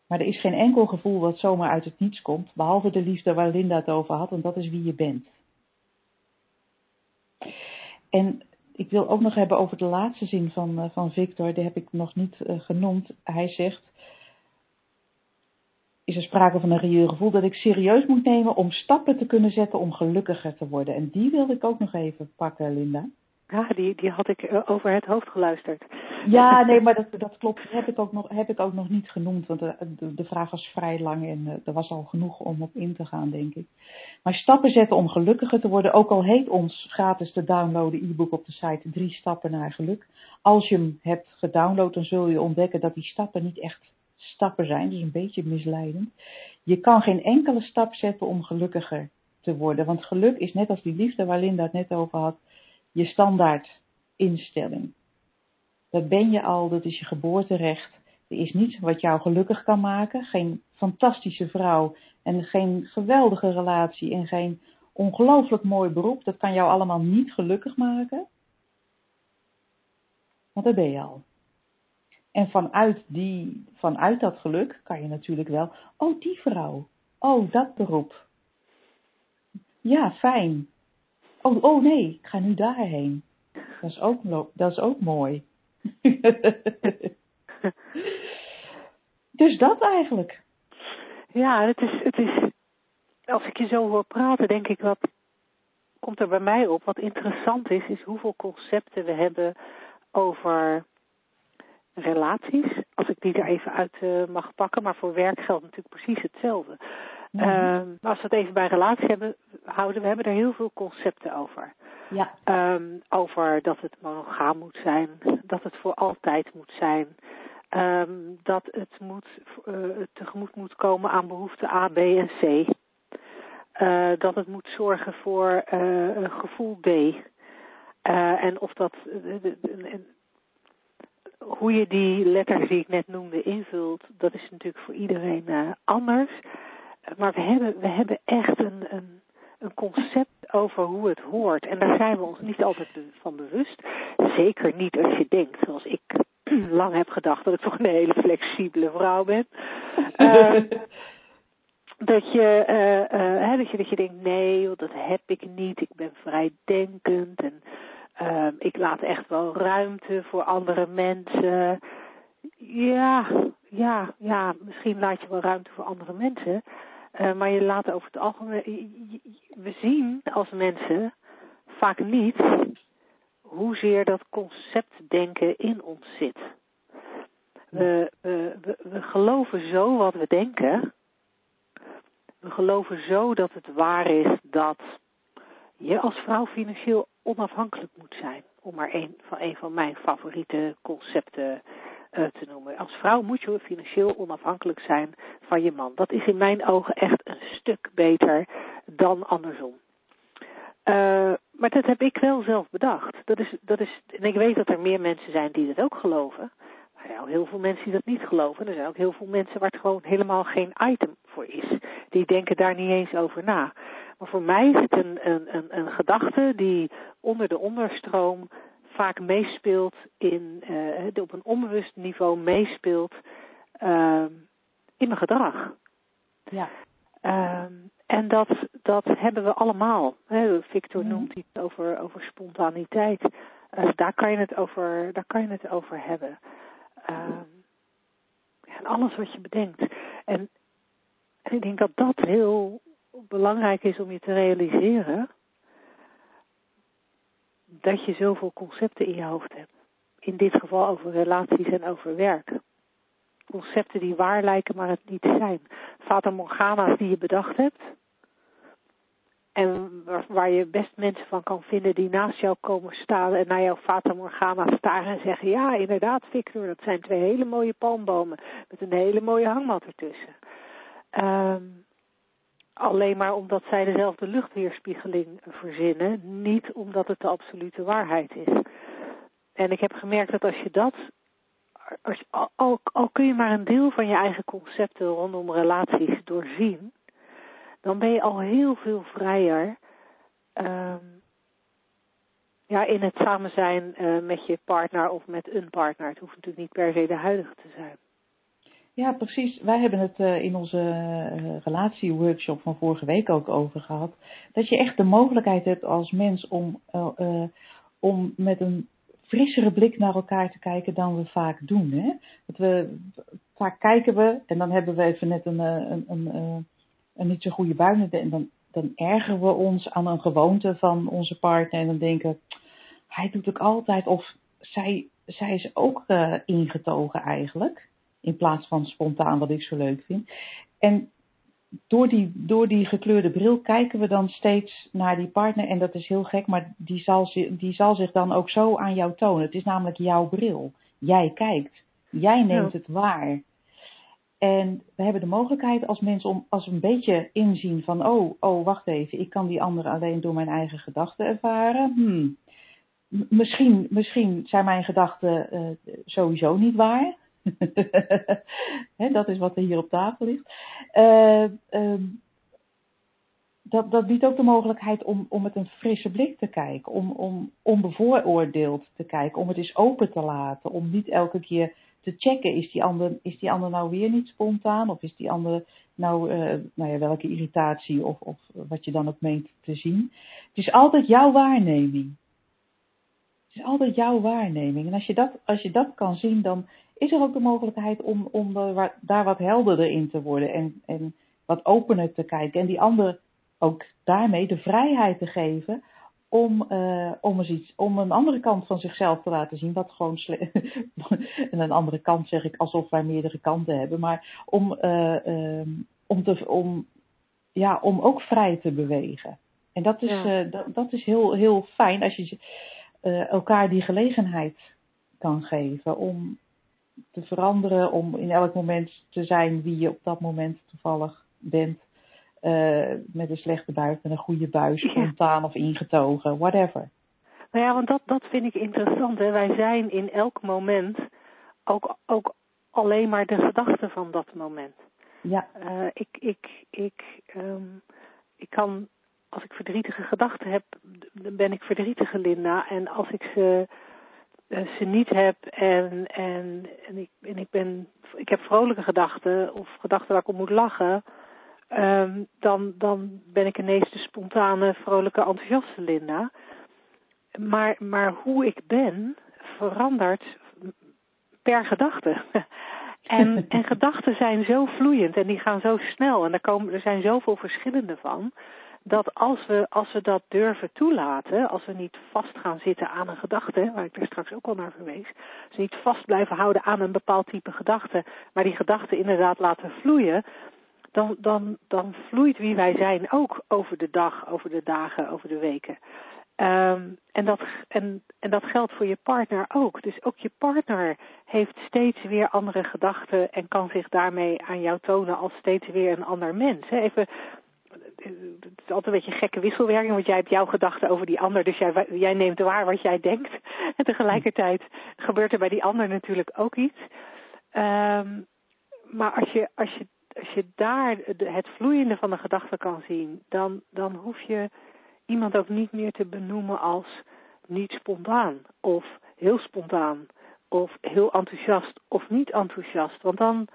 Maar er is geen enkel gevoel wat zomaar uit het niets komt, behalve de liefde waar Linda het over had, en dat is wie je bent. En ik wil ook nog hebben over de laatste zin van, uh, van Victor, die heb ik nog niet uh, genoemd. Hij zegt, is er sprake van een reëel gevoel dat ik serieus moet nemen om stappen te kunnen zetten om gelukkiger te worden. En die wilde ik ook nog even pakken, Linda. Ja, die, die had ik eh, over het hoofd geluisterd. Ja, nee, maar dat, dat klopt. Heb ik, ook nog, heb ik ook nog niet genoemd, want de, de, de vraag was vrij lang en uh, er was al genoeg om op in te gaan, denk ik. Maar stappen zetten om gelukkiger te worden, ook al heet ons gratis te downloaden e-book op de site Drie Stappen naar Geluk. Als je hem hebt gedownload, dan zul je ontdekken dat die stappen niet echt stappen zijn, dus een beetje misleidend. Je kan geen enkele stap zetten om gelukkiger te worden, want geluk is net als die liefde waar Linda het net over had, je standaard instelling. Dat ben je al, dat is je geboorterecht. Er is niets wat jou gelukkig kan maken. Geen fantastische vrouw en geen geweldige relatie en geen ongelooflijk mooi beroep. Dat kan jou allemaal niet gelukkig maken. Want dat ben je al. En vanuit, die, vanuit dat geluk kan je natuurlijk wel, oh die vrouw, oh dat beroep. Ja, fijn. Oh, oh nee, ik ga nu daarheen. Dat is ook, dat is ook mooi. dus dat eigenlijk. Ja, het is, het is, als ik je zo hoor praten, denk ik wat komt er bij mij op. Wat interessant is, is hoeveel concepten we hebben over relaties. Als ik die er even uit uh, mag pakken, maar voor werk geldt natuurlijk precies hetzelfde. Mm -hmm. uh, maar als we het even bij relaties hebben, houden, we hebben er heel veel concepten over. Ja. Um, over dat het monogaam moet zijn, dat het voor altijd moet zijn, um, dat het moet, uh, tegemoet moet komen aan behoeften A, B en C. Uh, dat het moet zorgen voor uh, een gevoel D. en of dat, hoe je die letters die ik net noemde invult, dat is natuurlijk voor iedereen anders. Maar we hebben, we hebben echt een, een, een concept over hoe het hoort. En daar zijn we ons niet altijd van bewust. Zeker niet als je denkt, zoals ik lang heb gedacht, dat ik toch een hele flexibele vrouw ben. uh, dat, je, uh, uh, hè, dat, je, dat je denkt, nee, dat heb ik niet. Ik ben vrijdenkend en ik laat echt wel ruimte voor andere mensen. Ja, ja, ja, misschien laat je wel ruimte voor andere mensen. Uh, maar je laat over het algemeen. We zien als mensen vaak niet hoezeer dat conceptdenken in ons zit. We, we, we, we geloven zo wat we denken. We geloven zo dat het waar is dat je als vrouw financieel onafhankelijk moet zijn. Om maar een van, een van mijn favoriete concepten te noemen. Als vrouw moet je financieel onafhankelijk zijn van je man. Dat is in mijn ogen echt een stuk beter dan andersom. Uh, maar dat heb ik wel zelf bedacht. Dat is, dat is, en ik weet dat er meer mensen zijn die dat ook geloven. Maar er zijn ook heel veel mensen die dat niet geloven. Er zijn ook heel veel mensen waar het gewoon helemaal geen item voor is. Die denken daar niet eens over na. Maar voor mij is het een, een, een, een gedachte die onder de onderstroom vaak meespeelt in, uh, op een onbewust niveau meespeelt uh, in mijn gedrag. Ja. Uh, en dat, dat hebben we allemaal. Victor mm. noemt iets over, over spontaniteit. Uh, daar, kan je het over, daar kan je het over hebben. Ehm, en alles wat je bedenkt. En, en ik denk dat dat heel belangrijk is om je te realiseren dat je zoveel concepten in je hoofd hebt. In dit geval over relaties en over werk. Concepten die waar lijken, maar het niet zijn. Fata Morgana's die je bedacht hebt. En waar, je best mensen van kan vinden die naast jou komen staan en naar jouw Fata Morgana staren en zeggen: Ja, inderdaad, Victor, dat zijn twee hele mooie palmbomen met een hele mooie hangmat ertussen. Um, alleen maar omdat zij dezelfde luchtweerspiegeling verzinnen, niet omdat het de absolute waarheid is. En ik heb gemerkt dat als je dat, als, al, al kun je maar een deel van je eigen concepten rondom relaties doorzien, dan ben je al heel veel vrijer um, ja, in het samen zijn uh, met je partner of met een partner. Het hoeft natuurlijk niet per se de huidige te zijn. Ja, precies. Wij hebben het uh, in onze uh, relatieworkshop van vorige week ook over gehad. Dat je echt de mogelijkheid hebt als mens om, om met een frissere blik naar elkaar te kijken dan we vaak doen. Hè? Dat we, vaak kijken we en dan hebben we even net een, een, een een niet zo goede bui en dan, dan ergeren we ons aan een gewoonte van onze partner en dan denken, hij doet ook altijd of zij, zij is ook ingetogen eigenlijk, in plaats van spontaan wat ik zo leuk vind. En door die, door die gekleurde bril kijken we dan steeds naar die partner en dat is heel gek, maar die zal, die zal zich dan ook zo aan jou tonen. Het is namelijk jouw bril. Jij kijkt. Jij neemt het waar. En we hebben de mogelijkheid als mensen om als een beetje inzien van, oh, oh, wacht even, ik kan die andere alleen door mijn eigen gedachten ervaren. Hmm. Misschien, misschien zijn mijn gedachten uh, sowieso niet waar. dat is wat er hier op tafel ligt. Uh, uh, dat, dat biedt ook de mogelijkheid om, om met een frisse blik te kijken, om, om onbevooroordeeld te kijken, om het eens open te laten, om niet elke keer te checken, is die ander, is die ander nou weer niet spontaan? Of is die ander nou, uh, nou ja, welke irritatie of, of wat je dan ook meent te zien? Het is altijd jouw waarneming. Het is altijd jouw waarneming. En als je dat, als je dat kan zien, dan is er ook de mogelijkheid om, om daar wat helderder in te worden en, en wat opener te kijken. En die ander ook daarmee de vrijheid te geven om, uh, om, eens iets, om een andere kant van zichzelf te laten zien, wat gewoon en een andere kant zeg ik alsof wij meerdere kanten hebben, maar om, uh, um, om, te, om, ja, om ook vrij te bewegen. En dat is, ja. uh, dat, dat is heel, heel fijn als je elkaar die gelegenheid kan geven om te veranderen, om in elk moment te zijn wie je op dat moment toevallig bent. Uh, met een slechte buik, met een goede buis, spontaan ja. of ingetogen, whatever. Nou ja, want dat, dat vind ik interessant. Hè. Wij zijn in elk moment ook, ook alleen maar de gedachte van dat moment. Ja. Uh, ik, ik, ik, um, ik kan, als ik verdrietige gedachten heb, dan ben ik verdrietige Linda. En als ik ze, ze niet heb en, en, en, ik, en ik, ben, ik heb vrolijke gedachten of gedachten waar ik op moet lachen um, dan, dan ben ik ineens de spontane, vrolijke, enthousiaste Linda. Maar, maar hoe ik ben verandert per gedachte. en, en gedachten zijn zo vloeiend en die gaan zo snel en er, komen, er zijn zoveel verschillende van. Dat als we, als we dat durven toelaten, als we niet vast gaan zitten aan een gedachte, waar ik er straks ook al naar verwees, als we niet vast blijven houden aan een bepaald type gedachte, maar die gedachten inderdaad laten vloeien, dan, dan, dan vloeit wie wij zijn ook over de dag, over de dagen, over de weken. Um, en, dat, en, en dat geldt voor je partner ook. Dus ook je partner heeft steeds weer andere gedachten en kan zich daarmee aan jou tonen als steeds weer een ander mens. Even, het is altijd een beetje een gekke wisselwerking, want jij hebt jouw gedachten over die ander, dus jij, jij neemt waar wat jij denkt. En tegelijkertijd gebeurt er bij die ander natuurlijk ook iets. Um, maar als je, als je als je daar het vloeiende van de gedachte kan zien, dan, dan hoef je iemand ook niet meer te benoemen als niet spontaan of heel spontaan of heel enthousiast of niet enthousiast. Want dan,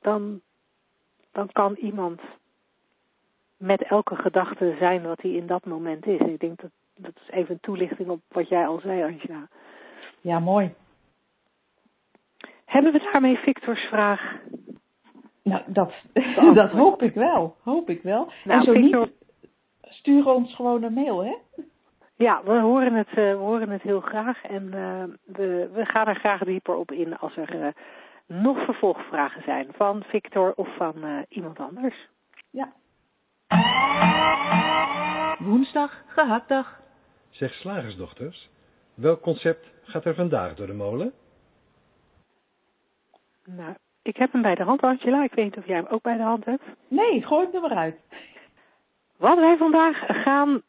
dan, dan kan iemand met elke gedachte zijn wat hij in dat moment is. En ik denk dat dat is even een toelichting op wat jij al zei, Angela. Ja, mooi. Hebben we daarmee Victor's vraag nou, dat, dat hoop ik wel. Hoop ik wel. Nou, en zo niet, stuur ons gewoon een mail, hè? Ja, we horen het, uh, we horen het heel graag. En uh, we, we gaan er graag dieper op in als er uh, nog vervolgvragen zijn van Victor of van iemand anders. Ja. Woensdag, gehaktdag. Zeg slagersdochters, welk concept gaat er vandaag door de molen? Nou, ik heb hem bij de hand, Angela. Ik weet niet of jij hem ook bij de hand hebt. Nee, gooi het er maar uit. Wat wij vandaag gaan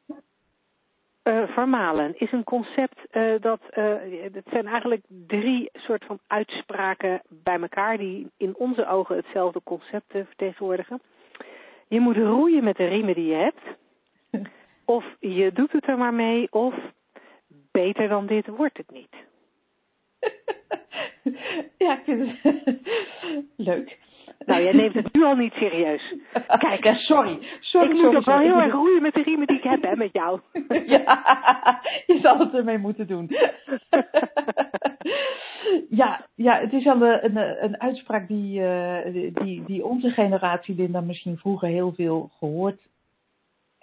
eh, vermalen is een concept uh, dat. Uh, het zijn eigenlijk drie soort van uitspraken bij elkaar die in onze ogen hetzelfde concept vertegenwoordigen. Je moet roeien met de riemen die je hebt. Of je doet het er maar mee, of beter dan dit wordt het niet. ja, ik vind het leuk. Nou, jij neemt het nu al niet serieus. Kijk, ja, sorry. sorry. Ik sorry, moet ook wel heel erg roeien met de riemen die ik heb, hè, met jou. ja, je zal het ermee moeten doen. ja, ja, het is al een, een, een uitspraak die, uh, die, die onze generatie, Linda, misschien vroeger heel veel gehoord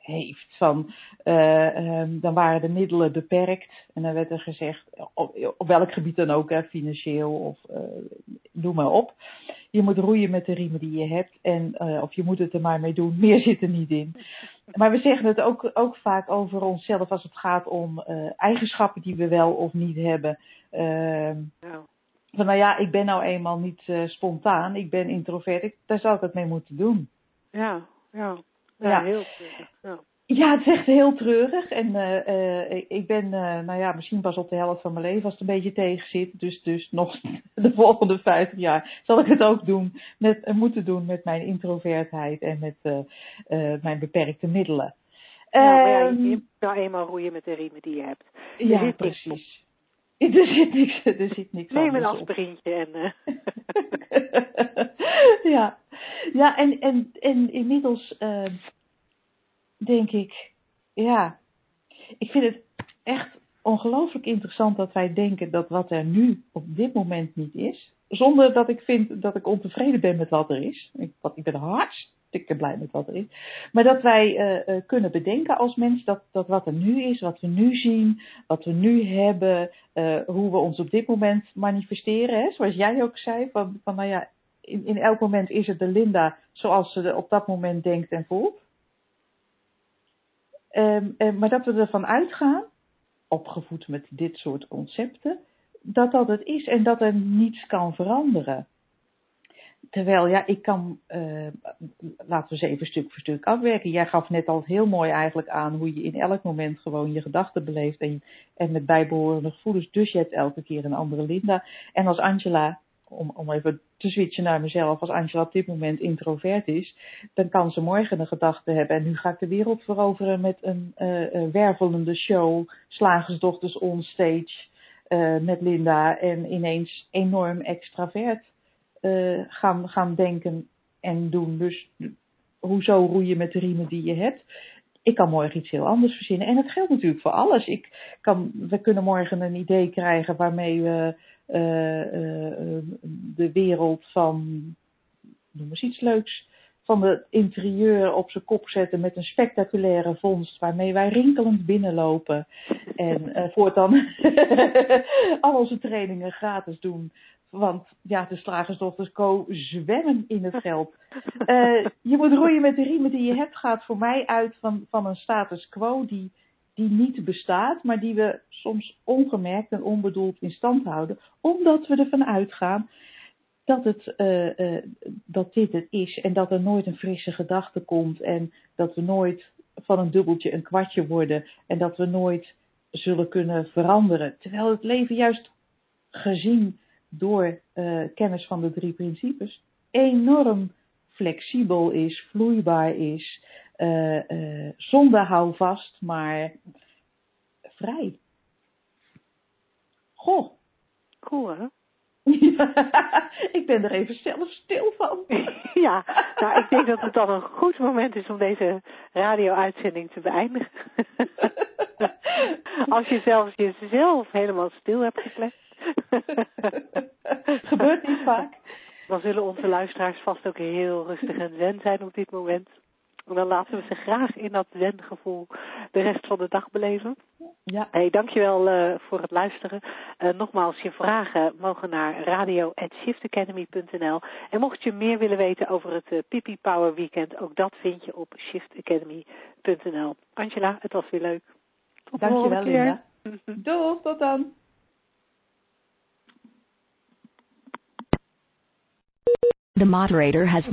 heeft. Van, uh, um, dan waren de middelen beperkt en dan werd er gezegd, op, op welk gebied dan ook, hè, financieel of uh, noem maar op. Je moet roeien met de riemen die je hebt en uh, of je moet het er maar mee doen, meer zit er niet in. Maar we zeggen het ook, ook vaak over onszelf als het gaat om eigenschappen die we wel of niet hebben. Nou. Van nou ja, ik ben nou eenmaal niet spontaan, ik ben introvert, ik, daar zou ik het mee moeten doen. Ja, ja. Ja, Ja. heel treurig. Ja. Ja, het is echt heel treurig. En uh, uh, ik ben, uh, nou ja, misschien pas op de helft van mijn leven als het een beetje tegen zit. Dus, dus nog de volgende 50 jaar zal ik het ook doen. Met, moeten doen met mijn introvertheid en met mijn beperkte middelen. Ja, maar ja, Ehm, je moet nou eenmaal roeien met de riemen die je hebt. Ja, precies. Er zit niks, er zit niks Neem een aspirintje en... eh, ja, ja en, en, en inmiddels uh, denk ik, ja, ik vind het echt ongelooflijk interessant dat wij denken dat wat er nu op dit moment niet is, zonder dat ik vind dat ik ontevreden ben met wat er is. Ik, want ik ben hartstikke blij met wat er is. Maar dat wij uh, uh, kunnen bedenken als mens dat, dat wat er nu is, wat we nu zien, wat we nu hebben, uh, hoe we ons op dit moment manifesteren. Hè? Zoals jij ook zei, van, van nou ja, in, in elk moment is het de Linda zoals ze op dat moment denkt en voelt. Um, maar dat we ervan uitgaan, opgevoed met dit soort concepten, dat dat het is en dat er niets kan veranderen. Terwijl, ja, ik kan, uh, laten we eens even stuk voor stuk afwerken. Jij gaf net al heel mooi eigenlijk aan hoe je in elk moment gewoon je gedachten beleeft en, en met bijbehorende gevoelens. Dus je hebt elke keer een andere Linda. En als Angela om, om even te switchen naar mezelf, als Angela op dit moment introvert is, dan kan ze morgen een gedachte hebben. En nu ga ik de wereld veroveren met een uh, wervelende show, slagersdochters on stage uh, met Linda en ineens enorm extravert gaan, gaan denken en doen. Dus hoezo roeien met de riemen die je hebt? Ik kan morgen iets heel anders verzinnen. En dat geldt natuurlijk voor alles. Ik kan, we kunnen morgen een idee krijgen waarmee we uh, uh, de wereld van, noem eens iets leuks, van het interieur op zijn kop zetten met een spectaculaire vondst waarmee wij rinkelend binnenlopen en uh, voortaan al onze trainingen gratis doen. Want ja, de slagersdochters Co zwemmen in het geld. Uh, je moet roeien met de riemen die je hebt, gaat voor mij uit van, van een status quo die, die niet bestaat, maar die we soms ongemerkt en onbedoeld in stand houden, omdat we ervan uitgaan dat, het, uh, uh, dat dit het is en dat er nooit een frisse gedachte komt en dat we nooit van een dubbeltje een kwartje worden en dat we nooit zullen kunnen veranderen. Terwijl het leven juist gezien door uh, kennis van de drie principes enorm flexibel is, vloeibaar is, uh, uh, zonder houvast, maar vrij. Goh. Cool, hè? ik ben er even zelf stil van. ja, nou, ik denk dat het dan een goed moment is om deze radio-uitzending te beëindigen. Als je zelfs jezelf helemaal stil hebt geklept. Gebeurt niet vaak. Dan zullen onze luisteraars vast ook heel rustig en zen zijn op dit moment. En dan laten we ze graag in dat zengevoel de rest van de dag beleven. Ja. Hey, dankjewel uh, voor het luisteren. Eh, nogmaals, je vragen mogen naar radio.shiftacademy.nl. En mocht je meer willen weten over het eh, uh, Pipi Power Weekend, ook dat vind je op shiftacademy.nl. Angela, het was weer leuk. Tot Dankjewel, keer. Linda. Doeg, tot dan. The moderator has